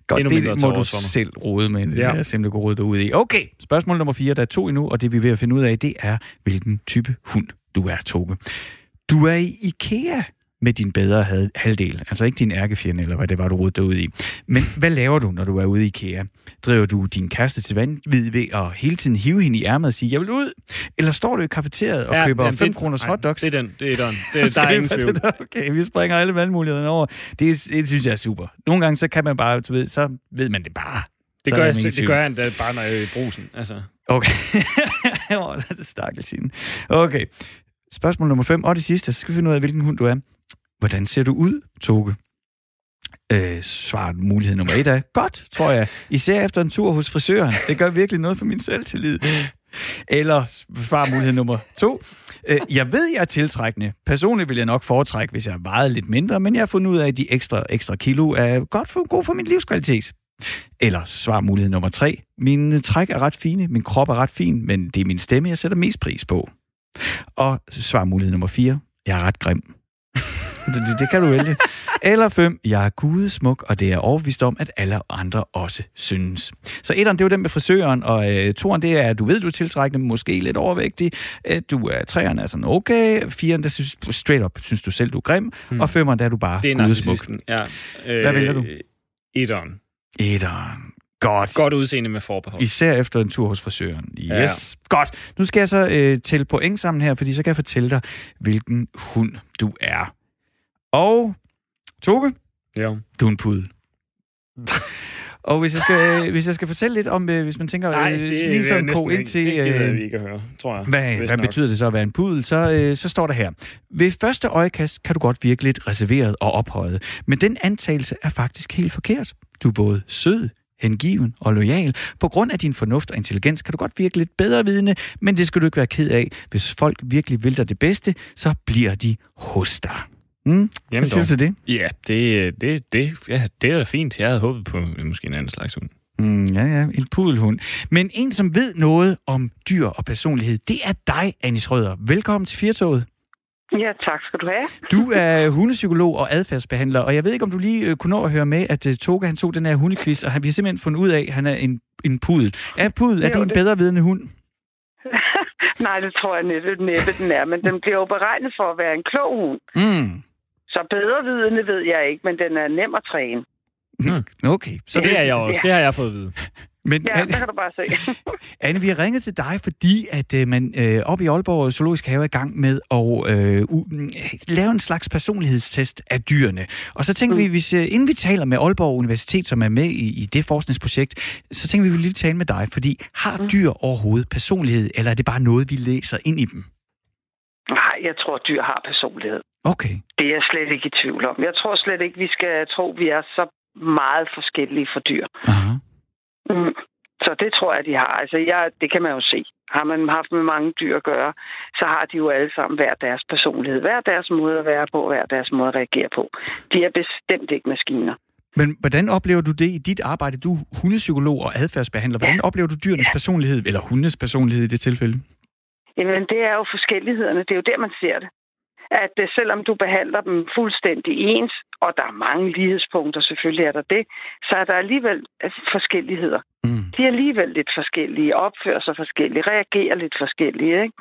godt, endnu mindre det må du selv rode med. Det ja. er simpelthen kunne rode dig ud i. Okay, spørgsmål nummer 4. Der er to endnu, og det vi er ved at finde ud af, det er, hvilken type hund du er, Toge. Du er i IKEA med din bedre halvdel. Altså ikke din ærkefjende, eller hvad det var, du rodede ud i. Men hvad laver du, når du er ude i IKEA? Driver du din kæreste til vanvid ved at hele tiden hive hende i ærmet og sige, jeg vil ud? Eller står du i kafeteriet og ja, køber 5 kroners hotdogs? det er den. Det er den. Det, der er ingen tvivl. Okay, vi springer alle valgmulighederne over. Det, det synes jeg er super. Nogle gange så kan man bare, du ved, så ved man det bare. Det gør, jeg, det gør jeg endda bare, når jeg er i brusen. Altså. Okay. det er stakkels Okay. Spørgsmål nummer 5, og det sidste, så skal vi finde ud af, hvilken hund du er. Hvordan ser du ud, Toge? Øh, svaret mulighed nummer et er, godt, tror jeg. Især efter en tur hos frisøren. Det gør virkelig noget for min selvtillid. Eller svar mulighed nummer to. Øh, jeg ved, jeg er tiltrækkende. Personligt vil jeg nok foretrække, hvis jeg vejede lidt mindre, men jeg har fundet ud af, at de ekstra, ekstra kilo er godt for, god for min livskvalitet. Eller svar mulighed nummer tre. Mine træk er ret fine, min krop er ret fin, men det er min stemme, jeg sætter mest pris på. Og svar mulighed nummer 4. Jeg er ret grim det, det, det kan du vælge. Eller 5. Jeg er gudesmuk, og det er overbevist om, at alle andre også synes. Så etteren, det var den med frisøren, og øh, toeren, det er, at du ved, du er tiltrækkende, måske lidt overvægtig. Øh, du er treeren er sådan okay. Firen, der synes straight up, synes du selv, du er grim. Hmm. Og femeren, der er du bare Det er gudesmuk. Ja. Øh, Hvad vælger du? Etteren. Etteren. Godt. Godt udseende med forbehold. Især efter en tur hos frisøren. Yes. Ja. Godt. Nu skal jeg så øh, tælle point sammen her, fordi så kan jeg fortælle dig, hvilken hund du er. Og Toge, Ja. du er en pudel. Og hvis jeg skal, hvis jeg skal fortælle lidt om, øh, hvis man tænker Nej, øh, det lige som ko ind til... Det gider øh, vi ikke at høre, tror jeg. hvad, hvad nok. betyder det så at være en pudel? Så, øh, så står der her. Ved første øjekast kan du godt virke lidt reserveret og ophøjet, men den antagelse er faktisk helt forkert. Du er både sød, hengiven og lojal. På grund af din fornuft og intelligens kan du godt virke lidt bedre vidende, men det skal du ikke være ked af. Hvis folk virkelig vil dig det bedste, så bliver de hos dig. Mm? Hvad Jamen siger du til det? Ja, det, det, det, ja, det er da fint. Jeg havde håbet på øh, måske en anden slags hund. Mm, ja, ja, en pudelhund. Men en, som ved noget om dyr og personlighed, det er dig, Anis Røder. Velkommen til Firtoget. Ja, tak skal du have. Du er hundepsykolog og adfærdsbehandler, og jeg ved ikke, om du lige øh, kunne nå at høre med, at uh, Toga han tog den her hundequiz, og han, vi har simpelthen fundet ud af, at han er en, en pudel. Er pudel, er Jo, det en det- bedre vidende hund? Nej, det tror jeg næppe, næppe den er, men den bliver jo beregnet for at være en klog hund. Mm. Så bedre vidende ved jeg ikke, men den er nem at træne. Okay. Så Så det er jeg også. Det har jeg fået at vide. Men Ja, Anne, der kan du bare se. Anne, vi har ringet til dig, fordi at øh, man øh, oppe i Aalborg Zoologisk Have er i gang med at øh, u- mm, lave en slags personlighedstest af dyrene. Og så tænker mm. vi, hvis, øh, inden vi taler med Aalborg Universitet, som er med i, i det forskningsprojekt, så tænker vi, vi vil lige tale med dig, fordi har Mm. dyr overhovedet personlighed, eller er det bare noget, vi læser ind i dem? Nej, jeg tror, dyr har personlighed. Okay. Det er jeg slet ikke i tvivl om. Jeg tror slet ikke, vi skal tro, vi er så meget forskellige for dyr. Aha. Mm. Så det tror jeg, de har. Altså, jeg, det kan man jo se. Har man haft med mange dyr at gøre, så har de jo alle sammen hver deres personlighed, hver deres måde at være på, hver deres måde at reagere på. De er bestemt ikke maskiner. Men hvordan oplever du det i dit arbejde? Du er hundepsykolog og adfærdsbehandler. Hvordan Ja. oplever du dyrenes personlighed, eller hundes personlighed i det tilfælde? Jamen, det er jo forskellighederne. Det er jo der, man ser det. At øh, selvom du behandler dem fuldstændig ens, og der er mange lighedspunkter, selvfølgelig er der det, så er der alligevel øh, forskelligheder. Mm. De er alligevel lidt forskellige, opfører sig forskellige, reagerer lidt forskellige ikke?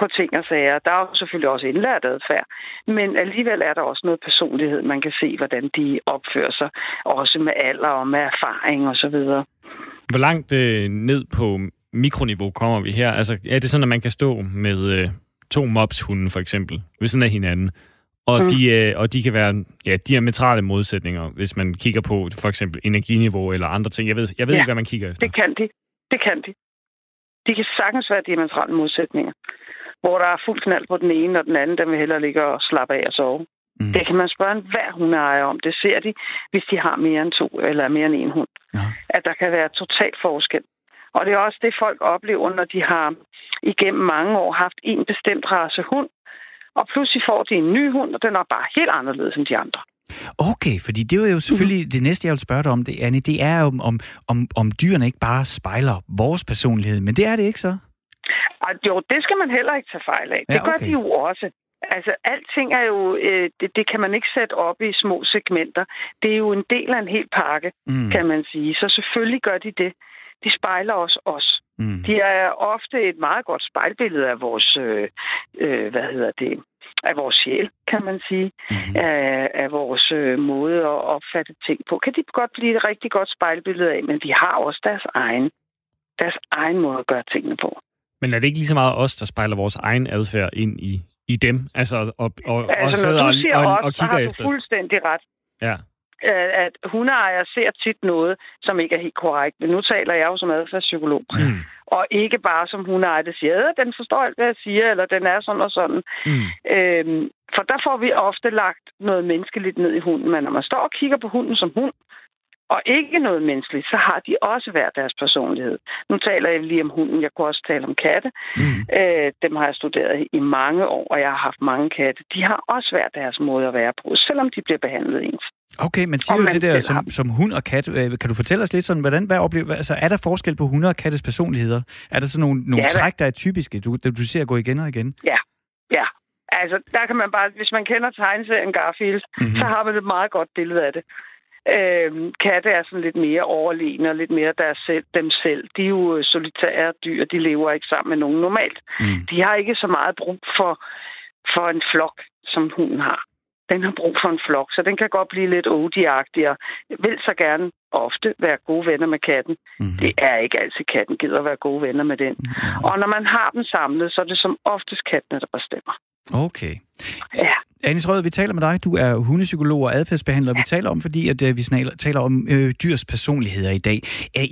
på ting og sager. Der er jo selvfølgelig også indlært adfærd, men alligevel er der også noget personlighed. Man kan se, hvordan de opfører sig, også med alder og med erfaring osv. Hvor langt øh, ned på mikroniveau kommer vi her? Altså, er det sådan, at man kan stå med øh, to mopshunde, for eksempel, ved siden af hinanden, og, Mm. de, øh, og de kan være ja, diametrale modsætninger, hvis man kigger på for eksempel energiniveau eller andre ting. Jeg ved, jeg ved Ja, ikke, hvad man kigger efter. Det kan de. Det kan de. De kan sagtens være diametrale modsætninger. Hvor der er fuld knald på den ene, og den anden, den vil hellere ligge og slappe af og sove. Mm. Det kan man spørge en hver hundeejer om. Det ser de, hvis de har mere end to eller mere end en hund. Ja. At der kan være total forskel. Og det er også det, folk oplever, når de har igennem mange år haft en bestemt race hund, og pludselig får de en ny hund, og den er bare helt anderledes end de andre. Okay, fordi det er jo selvfølgelig Mhm. det næste, jeg vil spørge dig om, det, Anne, det er om, om, om, om dyrene ikke bare spejler vores personlighed, men det er det ikke så? Og jo, det skal man heller ikke tage fejl af. Ja, Det gør okay. de jo også. Altså, alting er jo, øh, det, det kan man ikke sætte op i små segmenter. Det er jo en del af en hel pakke, Mm. kan man sige. Så selvfølgelig gør de det. De spejler også os. Mm. De er ofte et meget godt spejlbillede af vores, øh, øh, hvad hedder det, af vores sjæl, kan man sige. Mm. Af, af vores øh, måde at opfatte ting på. Kan de godt blive et rigtig godt spejlbillede af, men de har også deres egen, deres egen måde at gøre tingene på. Men er det ikke lige så meget os, der spejler vores egen adfærd ind i, i dem? Altså, og, og, og Altså, sidder når og, du siger og, os, og så kigger har efter? du fuldstændig ret. Ja. Øh, At hundeejere ser tit noget, som ikke er helt korrekt. Men nu taler jeg jo som adfærdspsykolog. Mm. Og ikke bare som hundeejer, der siger, at den forstår alt, hvad jeg siger, eller den er sådan og sådan. Mm. Øhm, for der får vi ofte lagt noget menneskeligt ned i hunden. Men når man står og kigger på hunden som hund, og ikke noget menneskeligt, så har de også hver deres personlighed. Nu taler jeg lige om hunden, jeg kunne også tale om katte. Mm. Øh, dem har jeg studeret i mange år, og jeg har haft mange katte. De har også hver deres måde at være på, selvom de bliver behandlet ens. Okay, men siger jo det der som, som hund og kat. Øh, kan du fortælle os lidt sådan, hvordan, hvad oplever, altså er der forskel på hunde og kattes personligheder? Er der sådan nogle, nogle ja, træk, der er typiske, du, du ser gå igen og igen? Ja, ja. Altså, der kan man bare, hvis man kender tegneserien Garfield, mm-hmm. så har man et meget godt billede af det. Øhm, katte er sådan lidt mere overlegne og lidt mere deres selv, dem selv. De er jo solitære dyr, de lever ikke sammen med nogen normalt. Mm. De har ikke så meget brug for, for en flok, som hunden har. Den har brug for en flok, så den kan godt blive lidt odiagtig og vil så gerne ofte være gode venner med katten. Mm. Det er ikke altid katten gider at være gode venner med den. Mm. Og når man har dem samlet, så er det som oftest kattene, der bestemmer. Okay. Ja. Anis Rød, vi taler med dig. Du er hundepsykolog og adfærdsbehandler. Ja. Vi taler om, fordi at, uh, vi snaler, taler om øh, dyrs personligheder i dag.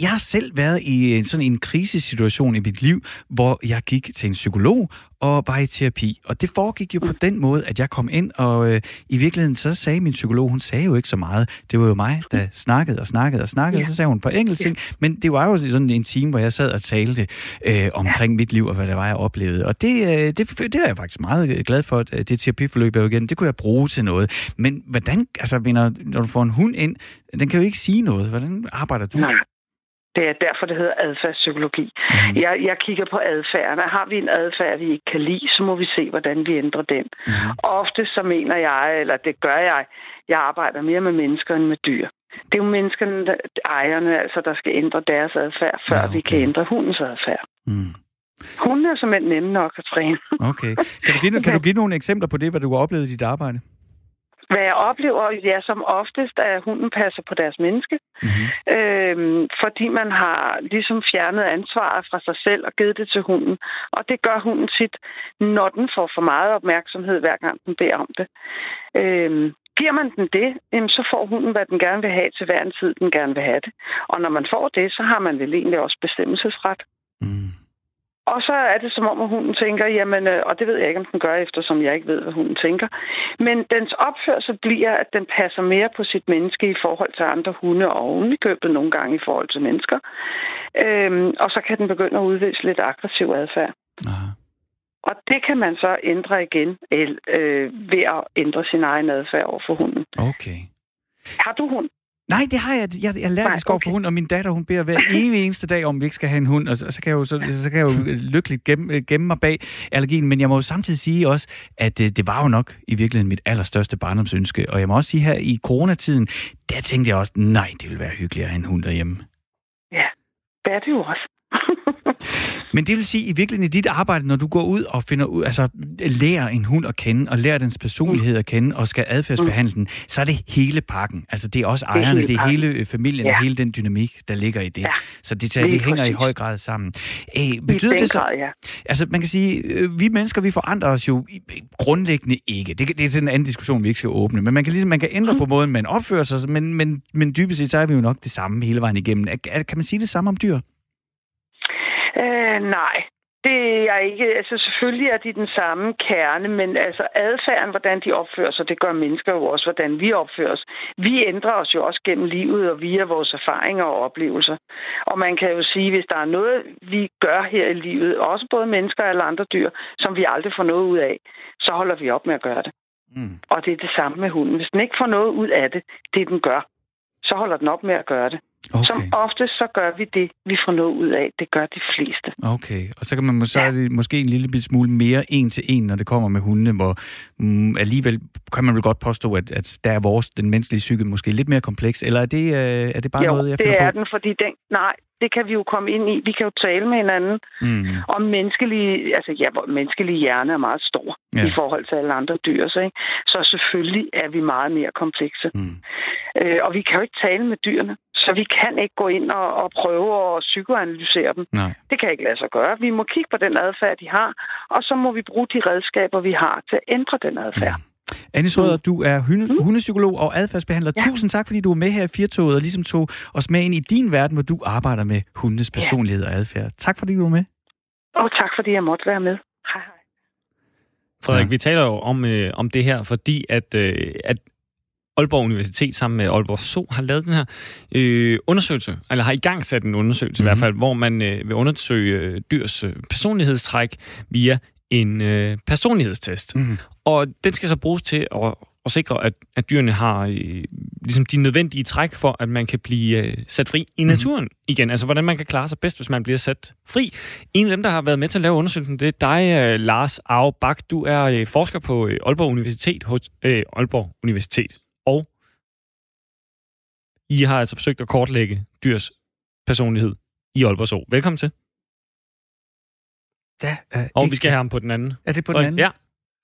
Jeg har selv været i en, sådan en krisesituation i mit liv, hvor jeg gik til en psykolog og var i terapi. Og det foregik jo mm. på den måde, at jeg kom ind, og øh, i virkeligheden så sagde min psykolog, hun sagde jo ikke så meget. Det var jo mig, der snakkede og snakkede og snakkede, ja. og så sagde hun på enkelte ting. Men det var jo sådan en time, hvor jeg sad og talte øh, omkring ja. mit liv og hvad det var, jeg oplevede. Og det, øh, det, det er jeg faktisk meget glad for, at det terapiforløb jeg igen, det kunne jeg bruge til noget. Men hvordan, altså mener, når du får en hund ind, den kan jo ikke sige noget. Hvordan arbejder du? Nej. Det er derfor, det hedder adfærdspsykologi. Mm. Jeg, jeg kigger på adfærden. Har vi en adfærd, vi ikke kan lide, så må vi se, hvordan vi ændrer den. Mm. Ofte så mener jeg, eller det gør jeg, jeg arbejder mere med mennesker end med dyr. Det er jo menneskerne, der, ejerne, altså, der skal ændre deres adfærd, før ja, okay. vi kan ændre hundens adfærd. Mm. Hun er simpelthen nemme nok at træne. Okay. Kan du, give, kan du give nogle eksempler på det, hvad du har oplevet i dit arbejde? Hvad jeg oplever, ja, som oftest, er, at hunden passer på deres menneske. Mm-hmm. Øhm, fordi man har ligesom fjernet ansvaret fra sig selv og givet det til hunden. Og det gør hunden sit, når den får for meget opmærksomhed, hver gang den beder om det. Øhm, Giver man den det, så får hunden, hvad den gerne vil have til hver en tid, den gerne vil have det. Og når man får det, så har man vel egentlig også bestemmelsesret. Mm. Og så er det som om, at hunden tænker, jamen, øh, og det ved jeg ikke, om den gør, eftersom jeg ikke ved, hvad hunden tænker. Men dens opførsel bliver, at den passer mere på sit menneske i forhold til andre hunde, og ovenikøbet nogle gange i forhold til mennesker. Øhm, og så kan den begynde at udvise lidt aggressiv adfærd. Aha. Og det kan man så ændre igen øh, ved at ændre sin egen adfærd over for hunden. Okay. Har du hund? Nej, det har jeg. Jeg, jeg lærer det okay. for hund, og min datter, hun beder hver evig eneste dag, om vi ikke skal have en hund, og så, så kan jeg jo, så, så kan jeg jo lykkeligt gemme, gemme mig bag allergien, men jeg må jo samtidig sige også, at det, det var jo nok i virkeligheden mit allerstørste barndomsønske, og jeg må også sige her i coronatiden, der tænkte jeg også, nej, det ville være hyggeligt at have en hund derhjemme. Ja, det er det jo også. Men det vil sige, i virkeligheden i dit arbejde, når du går ud og finder ud, altså lærer en hund at kende, og lærer dens personlighed at kende, og skal adfærdsbehandle den, så er det hele pakken. Altså det er også ejerne, det er hele, det er hele familien, ja. og hele den dynamik, der ligger i det. Ja. Så det, det, det hænger i høj grad sammen. Æh, betyder det så, grad, ja. altså man kan sige, øh, vi mennesker, vi forandrer os jo grundlæggende ikke. Det, det er sådan en anden diskussion, vi ikke skal åbne, men man kan ligesom, man kan ændre mm. på måden, man opfører sig, men, men, men dybest set, så er vi jo nok det samme hele vejen igennem. Kan man sige det samme om dyr? Øh, nej, det er ikke. Altså selvfølgelig er de den samme kerne, men altså adfærden, hvordan de opfører sig, det gør mennesker jo også, hvordan vi opfører os. Vi ændrer os jo også gennem livet og via vores erfaringer og oplevelser. Og man kan jo sige, hvis der er noget, vi gør her i livet, også både mennesker eller andre dyr, som vi aldrig får noget ud af, så holder vi op med at gøre det. Mm. Og det er det samme med hunden. Hvis den ikke får noget ud af det, det den gør, så holder den op med at gøre det. Okay. Som ofte så gør vi det, vi får noget ud af. Det gør de fleste. Okay, og så kan man så ja. det måske en lille smule mere en til en, når det kommer med hundene, hvor mm, alligevel kan man vel godt påstå, at, at der er vores, den menneskelige psyke, måske lidt mere kompleks, eller er det, øh, er det bare jo, noget, jeg det er på? den, fordi den, nej, det kan vi jo komme ind i. Vi kan jo tale med hinanden mm. om menneskelige, altså ja, menneskelige hjerne er meget stor ja. i forhold til alle andre dyr. Så, ikke? så selvfølgelig er vi meget mere komplekse. Mm. Øh, og vi kan jo ikke tale med dyrene. Så vi kan ikke gå ind og, og prøve at psykoanalysere dem. Nej. Det kan ikke lade sig gøre. Vi må kigge på den adfærd, de har, og så må vi bruge de redskaber, vi har til at ændre den adfærd. Mm. Anis Røder, du er hunde, mm. hundepsykolog og adfærdsbehandler. Ja. Tusind tak, fordi du er med her i Firtoget og ligesom tog os med ind i din verden, hvor du arbejder med hundes personlighed ja. og adfærd. Tak, fordi du var med. Og tak, fordi jeg måtte være med. Hej, hej. Frederik, ja. vi taler jo om, øh, om det her, fordi at, øh, at Aalborg Universitet sammen med Aalborg So har lavet den her øh, undersøgelse, eller har i gang sat en undersøgelse mm-hmm. i hvert fald, hvor man øh, vil undersøge øh, dyrs øh, personlighedstræk via en øh, personlighedstest. Mm-hmm. Og den skal så bruges til at og sikre, at, at dyrene har øh, ligesom de nødvendige træk for, at man kan blive øh, sat fri i mhm. naturen mm. igen. Altså, hvordan man kan klare sig bedst, hvis man bliver sat fri. En af dem, der har været med til at lave undersøgelsen, det er dig, øh, Lars Bak. Du er øh, forsker på øh, Aalborg Universitet hos øh, Aalborg Universitet. Og I har altså forsøgt at kortlægge dyrs personlighed i Aalborg Zoo. Velkommen til. Ja, øh, og vi skal have ham på den anden. Er det på den anden? Ja,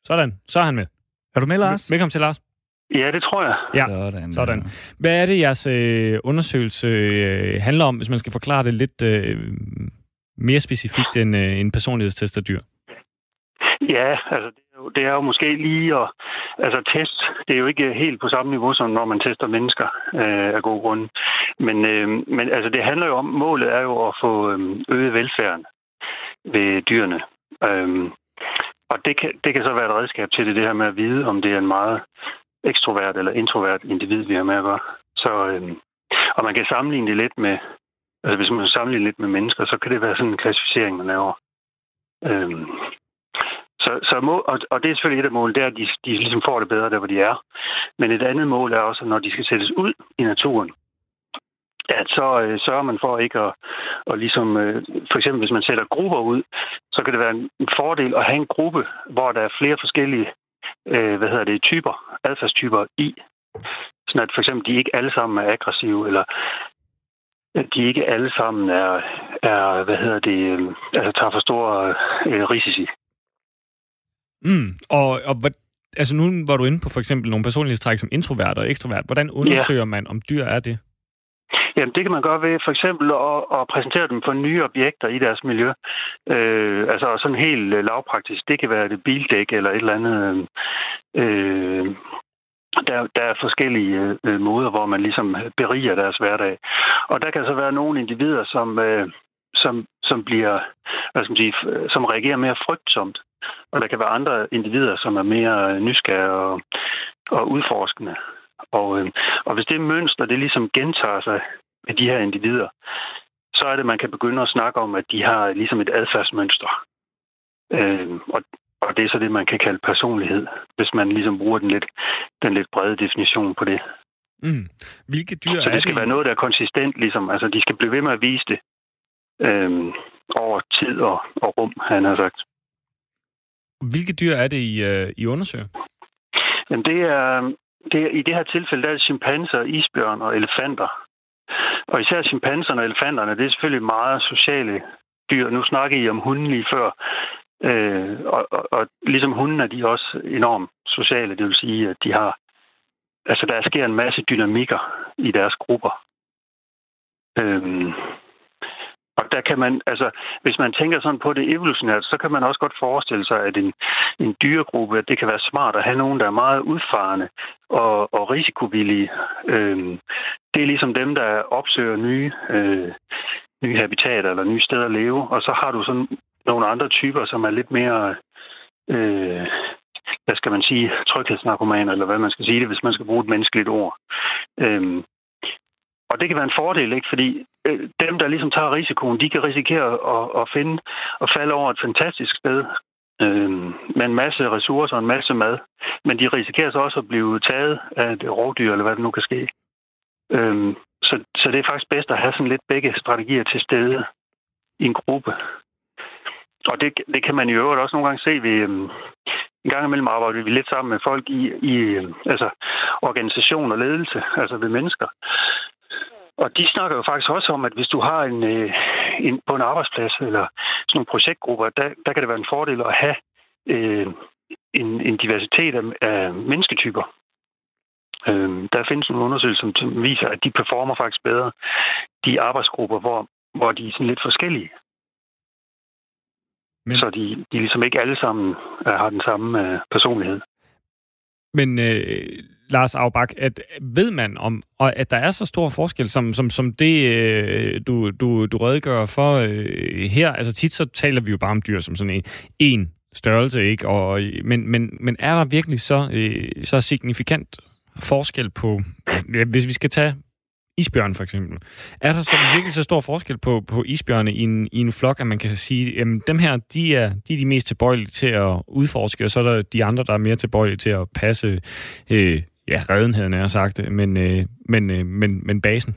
sådan. Så er han med. Er du med, Lars? Velkommen til, Lars. Ja, det tror jeg. Ja, sådan. sådan. Hvad er det, jeres øh, undersøgelse øh, handler om, hvis man skal forklare det lidt øh, mere specifikt end øh, en personlighedstest af dyr? Ja, altså det er, jo, det er jo måske lige at... Altså test, det er jo ikke helt på samme niveau, som når man tester mennesker øh, af gode grunde. Men, øh, men altså det handler jo om, målet er jo at få øh, øget velfærden ved dyrene. Øh, og det kan, det kan så være et redskab til det, det her med at vide, om det er en meget ekstrovert eller introvert individ, vi har med at gøre. Så, øh, og man kan sammenligne det lidt med, altså hvis man sammenligner lidt med mennesker, så kan det være sådan en klassificering, man laver. Øhm, så, så må, og, og det er selvfølgelig et af målene, det er, at de, de ligesom får det bedre der, hvor de er. Men et andet mål er også, at når de skal sættes ud i naturen, at så øh, sørger man for ikke at, og ligesom, øh, for eksempel hvis man sætter grupper ud, så kan det være en, fordel at have en gruppe, hvor der er flere forskellige, øh, hvad hedder det, typer, adfærdstyper i. Sådan at for eksempel de ikke alle sammen er aggressive, eller at de ikke alle sammen er, er hvad hedder det, øh, altså tager for store øh, risici. Mm, og, og hvad, altså nu var du inde på for eksempel nogle personlighedstræk som introvert og ekstrovert. Hvordan undersøger ja. man, om dyr er det? Jamen, det kan man gøre ved for eksempel at, at præsentere dem for nye objekter i deres miljø. Øh, altså sådan helt øh, lavpraktisk. Det kan være et bildæk eller et eller andet. Øh, der, der er forskellige øh, måder, hvor man ligesom beriger deres hverdag. Og der kan så være nogle individer, som, øh, som, som bliver, hvad skal man sige, som reagerer mere frygtsomt. Og der kan være andre individer, som er mere nysgerrige og, og udforskende. Og, øh, og hvis det mønster, det ligesom gentager sig med de her individer, så er det, man kan begynde at snakke om, at de har ligesom et adfærdsmønster. Øh, og, og det er så det, man kan kalde personlighed, hvis man ligesom bruger den lidt, den lidt brede definition på det. Mm. Hvilke dyr så det skal det? være noget, der er konsistent, ligesom. Altså, de skal blive ved med at vise det øh, over tid og, og rum, han har sagt. Hvilke dyr er det, I, øh, I undersøger? Jamen, det er, det er, i det her tilfælde, der er det chimpanser, isbjørn og elefanter. Og især chimpanserne og elefanterne, det er selvfølgelig meget sociale dyr. Nu snakker I om hunden lige før. Øh, og, og, og ligesom hunden er de også enormt sociale. Det vil sige, at de har... Altså, der sker en masse dynamikker i deres grupper. Øh, og der kan man, altså, hvis man tænker sådan på det evolutionært, så kan man også godt forestille sig, at en, en dyregruppe, at det kan være smart at have nogen, der er meget udfarende og, og risikovillige. Øhm, det er ligesom dem, der opsøger nye, øh, nye habitater eller nye steder at leve. Og så har du sådan nogle andre typer, som er lidt mere, øh, hvad skal man sige, tryghedsnarkomaner, eller hvad man skal sige det, hvis man skal bruge et menneskeligt ord. Øhm, og det kan være en fordel, ikke? fordi øh, dem, der ligesom tager risikoen, de kan risikere at, at finde og falde over et fantastisk sted øh, med en masse ressourcer og en masse mad. Men de risikerer så også at blive taget af et rovdyr, eller hvad det nu kan ske. Øh, så, så det er faktisk bedst at have sådan lidt begge strategier til stede i en gruppe. Og det, det kan man i øvrigt også nogle gange se ved... Øh, en gang imellem arbejder vi lidt sammen med folk i, i øh, altså, organisation og ledelse, altså ved mennesker. Og de snakker jo faktisk også om, at hvis du har en, øh, en på en arbejdsplads eller sådan nogle projektgrupper, der, der kan det være en fordel at have øh, en, en diversitet af, af mennesketyper. Øh, der findes nogle undersøgelser, som viser, at de performer faktisk bedre, de arbejdsgrupper, hvor, hvor de er sådan lidt forskellige. Men... Så de, de ligesom ikke alle sammen har den samme øh, personlighed. Men øh, Lars Aubach, at ved man om, og at der er så stor forskel, som, som, som det, øh, du, du, du redegør for øh, her? Altså tit så taler vi jo bare om dyr som sådan en, en størrelse, ikke? Og, men, men, men er der virkelig så, øh, så signifikant forskel på, ja, hvis vi skal tage isbjørn for eksempel. Er der så virkelig så stor forskel på, på isbjørne i en, i en flok, at man kan sige, at dem her, de er, de er de mest tilbøjelige til at udforske, og så er der de andre, der er mere tilbøjelige til at passe, øh, ja, redenheden er sagt, men, øh, men, øh, men, men basen?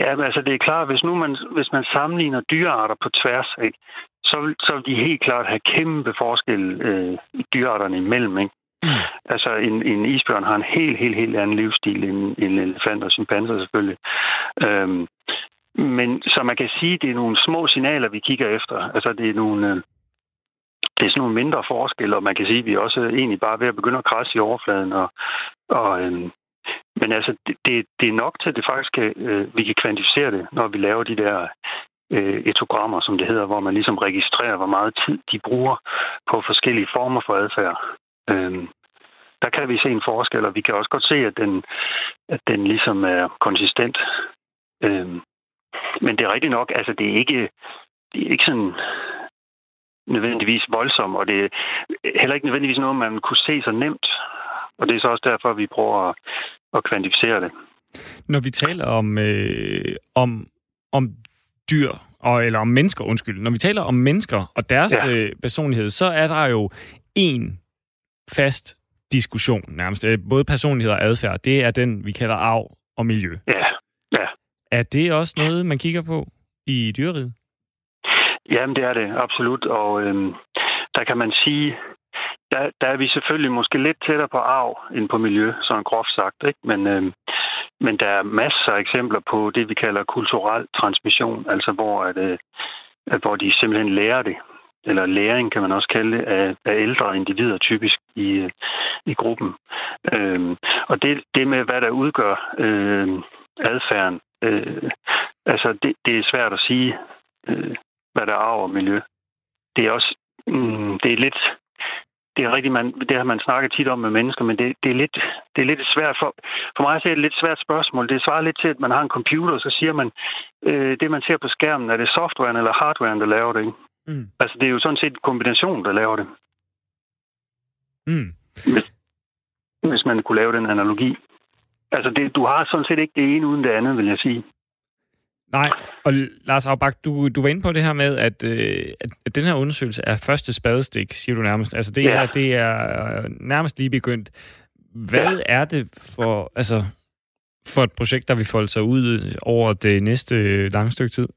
Ja, men altså det er klart, hvis nu man, hvis man sammenligner dyrearter på tværs, ikke, så, vil, så vil de helt klart have kæmpe forskel øh, dyrearterne imellem. Ikke? Mm. Altså en, en isbjørn har en helt, helt, helt anden livsstil end en elefant og chimpanser selvfølgelig. Øhm, men så man kan sige, det er nogle små signaler, vi kigger efter. Altså det er nogle... Øh, det er sådan nogle mindre forskelle, og man kan sige, at vi er også egentlig bare ved at begynde at krasse i overfladen. Og, og, øhm, men altså, det, det, det er nok til, at det faktisk kan, øh, vi kan kvantificere det, når vi laver de der øh, etogrammer, som det hedder, hvor man ligesom registrerer, hvor meget tid de bruger på forskellige former for adfærd. Øhm, der kan vi se en forskel, og vi kan også godt se, at den, at den ligesom er konsistent. Øhm, men det er rigtigt nok, altså det er ikke, det er ikke sådan nødvendigvis voldsomt, og det er heller ikke nødvendigvis noget, man kunne se så nemt. Og det er så også derfor, vi prøver at, at kvantificere det. Når vi taler om, øh, om, om dyr, og, eller om mennesker, undskyld. Når vi taler om mennesker og deres ja. øh, personlighed, så er der jo en fast diskussion nærmest. Øh, både personlighed og adfærd, det er den, vi kalder arv og miljø. Ja, ja. Er det også noget, man kigger på i dyreriget? Jamen, det er det, absolut. Og øhm, der kan man sige, der, der er vi selvfølgelig måske lidt tættere på arv end på miljø, sådan groft sagt. Ikke? Men, øhm, men der er masser af eksempler på det, vi kalder kulturel transmission, altså hvor, at, øh, hvor de simpelthen lærer det eller læring kan man også kalde det, af, af ældre individer typisk i, i gruppen. Øhm, og det, det med, hvad der udgør øh, adfærden, øh, altså det, det er svært at sige, øh, hvad der er arv og miljø. Det er også, mm, det er lidt, det er rigtigt, man, det har man snakket tit om med mennesker, men det, det, er, lidt, det er lidt svært for, for mig at se et lidt svært spørgsmål. Det svarer lidt til, at man har en computer, og så siger man, øh, det man ser på skærmen, er det softwaren eller hardwaren, der laver det, ikke? Mm. Altså, det er jo sådan set en kombination, der laver det. Mm. Hvis, hvis man kunne lave den analogi. Altså, det, du har sådan set ikke det ene uden det andet, vil jeg sige. Nej, og Lars Aubach, du, du var inde på det her med, at, øh, at den her undersøgelse er første spadestik, siger du nærmest. Altså, det, ja. er, det er nærmest lige begyndt. Hvad ja. er det for, altså, for et projekt, der vil folde sig ud over det næste lange stykke tid?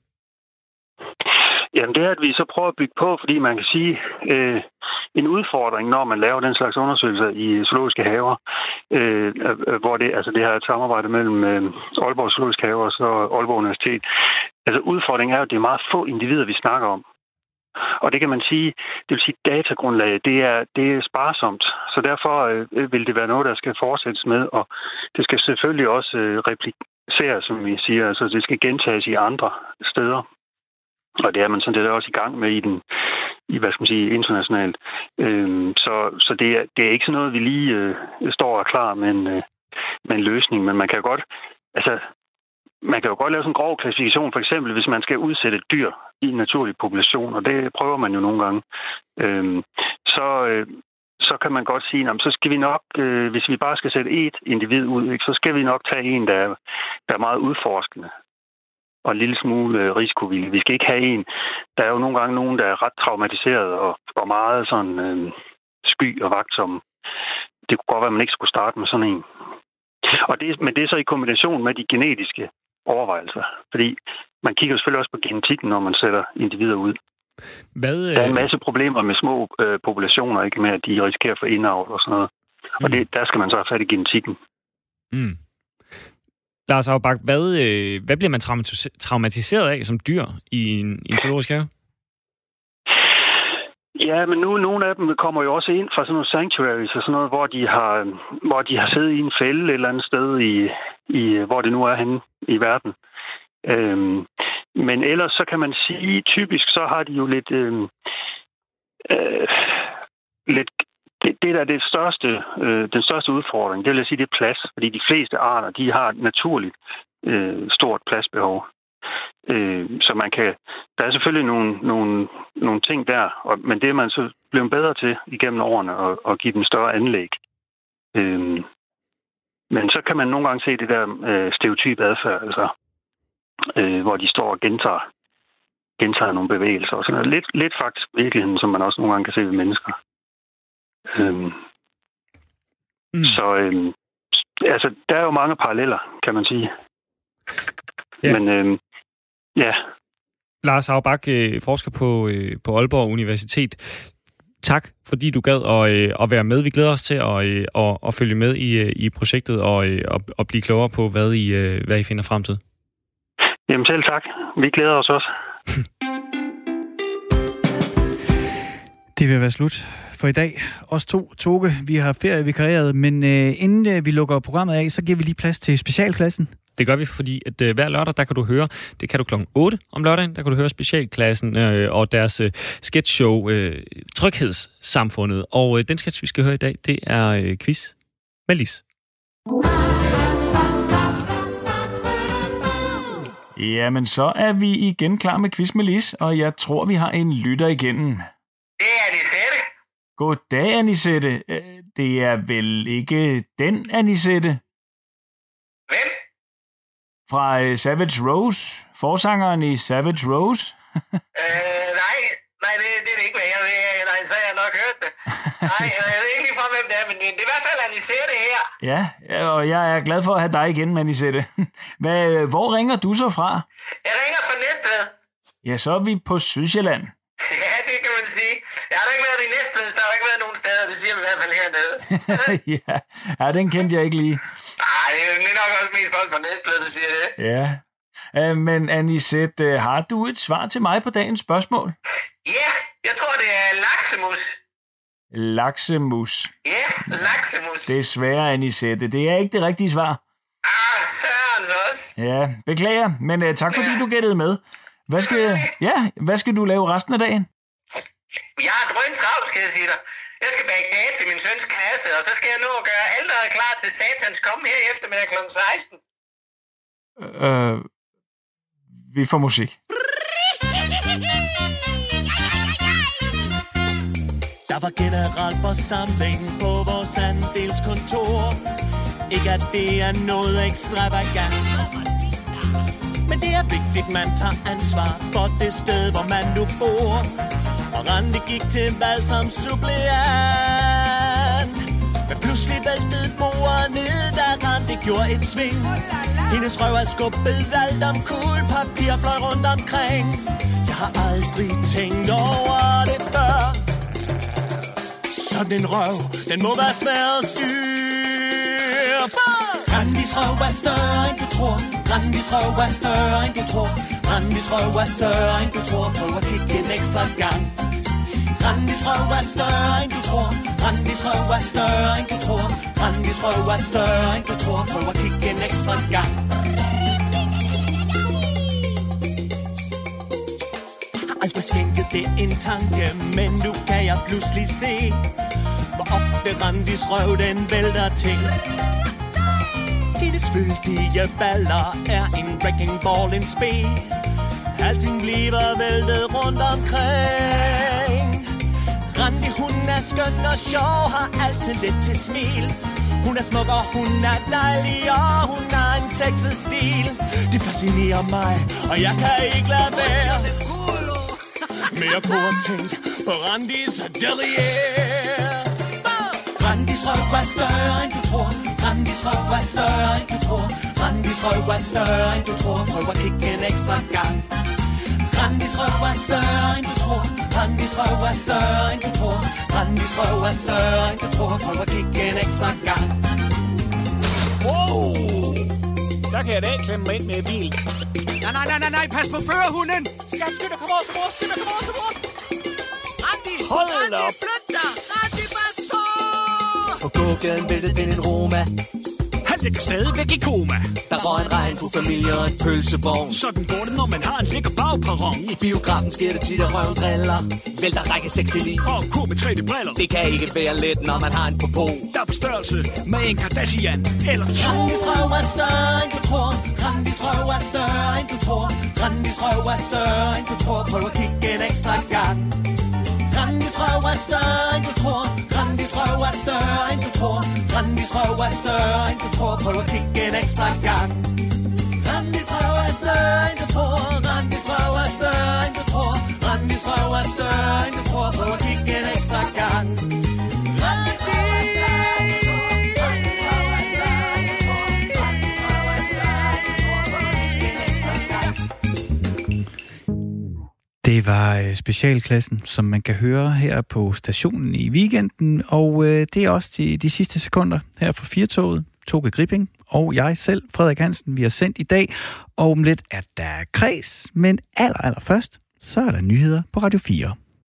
Jamen det er, at vi så prøver at bygge på, fordi man kan sige, øh, en udfordring, når man laver den slags undersøgelser i zoologiske haver, øh, hvor det, altså det her et samarbejde mellem øh, Aalborg Zoologiske Haver og så Aalborg Universitet. Altså udfordringen er at det er meget få individer, vi snakker om. Og det kan man sige, det vil sige, datagrundlaget, det er, det er sparsomt. Så derfor øh, vil det være noget, der skal fortsættes med, og det skal selvfølgelig også øh, repliceres, som vi siger. Altså det skal gentages i andre steder. Og det er man sådan set også i gang med i den, i, hvad skal man sige, internationalt. Øhm, så så det, er, det er ikke sådan noget, vi lige øh, står og klar med en, øh, med en løsning, men man kan godt, altså, man kan jo godt lave sådan en grov klassifikation, for eksempel hvis man skal udsætte et dyr i en naturlig population, og det prøver man jo nogle gange, øhm, så, øh, så kan man godt sige, jamen, så skal vi nok, øh, hvis vi bare skal sætte et individ ud, ikke, så skal vi nok tage en, der er, der er meget udforskende og en lille smule øh, risikovillig. Vi skal ikke have en. Der er jo nogle gange nogen, der er ret traumatiseret og, og meget sådan øh, sky og vagtsom. Det kunne godt være, at man ikke skulle starte med sådan en. Og det, men det er så i kombination med de genetiske overvejelser. Fordi man kigger selvfølgelig også på genetikken, når man sætter individer ud. Hvad, øh... Der er en masse problemer med små øh, populationer, ikke med at de risikerer for indavl og sådan noget. Mm. Og det, der skal man så have fat i genetikken. Mm. Lars Aubach, hvad, øh, hvad bliver man traumatiseret af som dyr i en, i en zoologisk have? Ja, men nu nogle af dem kommer jo også ind fra sådan nogle sanctuaries og sådan noget, hvor de har, hvor de har siddet i en fælde et eller andet sted, i, i, hvor det nu er henne i verden. Øhm, men ellers så kan man sige, typisk så har de jo lidt, øhm, øh, lidt det, det der er det største, øh, den største udfordring, det vil jeg sige, det er plads. Fordi de fleste arter, de har et naturligt øh, stort pladsbehov. Øh, så man kan, der er selvfølgelig nogle, nogle, nogle ting der, og, men det er man så blevet bedre til igennem årene at, at give dem større anlæg. Øh, Men så kan man nogle gange se det der øh, stereotype adfærd, altså, øh, hvor de står og gentager, gentager nogle bevægelser og sådan noget. Lidt, lidt faktisk virkeligheden, som man også nogle gange kan se ved mennesker. Øhm, mm. Så øhm, altså, der er jo mange paralleller, kan man sige. Ja. Men øhm, ja. Lars Aubak, øh, forsker på, øh, på Aalborg Universitet. Tak, fordi du gad at, øh, at være med. Vi glæder os til at, at, at følge med i, i projektet og at, at blive klogere på, hvad I, hvad I finder frem til. Jamen selv tak. Vi glæder os også. Det vil være slut for i dag. Os to, Toge, vi har ferie vikarieret, men øh, inden øh, vi lukker programmet af, så giver vi lige plads til specialklassen. Det gør vi, fordi at øh, hver lørdag, der kan du høre, det kan du klokken 8 om lørdagen, der kan du høre specialklassen øh, og deres øh, sketchshow øh, Tryghedssamfundet. Og øh, den sketch, vi skal høre i dag, det er øh, quiz med Lis. Jamen, så er vi igen klar med quiz med Lis, og jeg tror, vi har en lytter igennem. Goddag, Anisette. Øh, det er vel ikke den Anisette? Hvem? Fra uh, Savage Rose. Forsangeren i Savage Rose. øh, nej, nej, det, det er det ikke mere. Det, nej, så har jeg nok hørt det. Nej, jeg ved ikke lige fra, hvem det er, men det er i hvert fald Anisette her. Ja, og jeg er glad for at have dig igen, Anisette. Hvad, hvor ringer du så fra? Jeg ringer fra Næstved. Ja, så er vi på Sydsjælland. Ja, det kan man sige. Jeg har da ikke været i Næstved, så har jeg ikke været nogen steder. Det siger vi i hvert fald hernede. ja. ja, den kendte jeg ikke lige. Nej, det er nok også mest folk fra Næstved, der siger det. Ja. Uh, men Anisette, uh, har du et svar til mig på dagens spørgsmål? Ja, jeg tror, det er laksemus. Laksemus. Ja, laksemus. Desværre, Anisette. Det er ikke det rigtige svar. Ah, sørens også. Ja, beklager, men uh, tak fordi du gættede med. Hvad skal, ja, hvad skal du lave resten af dagen? Jeg har drønt travlt, skal jeg sige dig. Jeg skal bage kage til min søns klasse, og så skal jeg nå at gøre alt klar til satans komme her i eftermiddag kl. 16. Øh, vi får musik. Der var generalforsamling på vores andelskontor. Ikke at det er noget ekstravagant. Men det er vigtigt, man tager ansvar for det sted, hvor man nu bor. Og Randi gik til valg som suppleant. Men pludselig væltede bordet ned, da Randi gjorde et sving. Hendes røv er skubbet alt om kuglepapir fløj rundt omkring. Jeg har aldrig tænkt over det før. Sådan en røv, den må være svær at styre. Randis røv er større end du tror. Randis røv er større end du tror. Randis røv er større end du tror. Prøv at kigge en ekstra gang. Randis røv er større end du tror. Randis røv er større end du tror. Randis røv er større end du tror. Prøv at kigge en ekstra gang. aldrig skænket det en tanke, men nu kan jeg pludselig se, hvor ofte Randis røv den vælter til. Hendes fyldige baller er en wrecking ball, en spe. Alting bliver væltet rundt omkring. Randi, hun er skøn og sjov, har altid lidt til smil. Hun er smuk og hun er dejlig, og hun har en sexet stil. Det fascinerer mig, og jeg kan ikke lade være. Med at prøve at tænke på Randis derriere. Randis røv er større end du tror. Randis røv er større end du tror. Randis røv er større end du tror. Prøv at kigge en ekstra gang. Randis røv er større end du tror. Randis røv er større end du tror. Randis røv er større end du tror. Prøv at kigge en ekstra gang. Wow! Der kan jeg da ikke klemme mig ind med bil. Nej, nej, nej, nej, nej, pas på førerhunden! Skat, skynd dig, kom over til mor, skynd dig, kom over til mor! Randi! Hold Randi, op. flyt gågaden væltede den en Roma. Han ligger stadigvæk i koma. Der røg en regnbuefamilie og en pølsevogn. Sådan går det, når man har en lækker bagperron. I biografen sker det tit, at røven driller. Vælter række 6 til 9. Og kur med 3D-briller. Det kan ikke være let, når man har en popo. Der er på størrelse med en Kardashian eller to. Randis røv er større end du tror. Randis røv er større end du tror. Randis røv er større end du tror. Prøv at kigge en ekstra gang. Randis røv er større end du tror. Randis røv er større end du tror. Randis Randis røv er større, end du tror. Prøv at kigge en ekstra gang. Randis røv er større, end du tror. Randis røv er større, end du tror. Randis røv er større, end du tror. Prøv at kigge en ekstra gang. Det var øh, specialklassen, som man kan høre her på stationen i weekenden, og øh, det er også de, de sidste sekunder her fra Firtoget. Toge Gripping og jeg selv, Frederik Hansen, vi har sendt i dag, og om lidt er der kreds, men aller, aller først, så er der nyheder på Radio 4.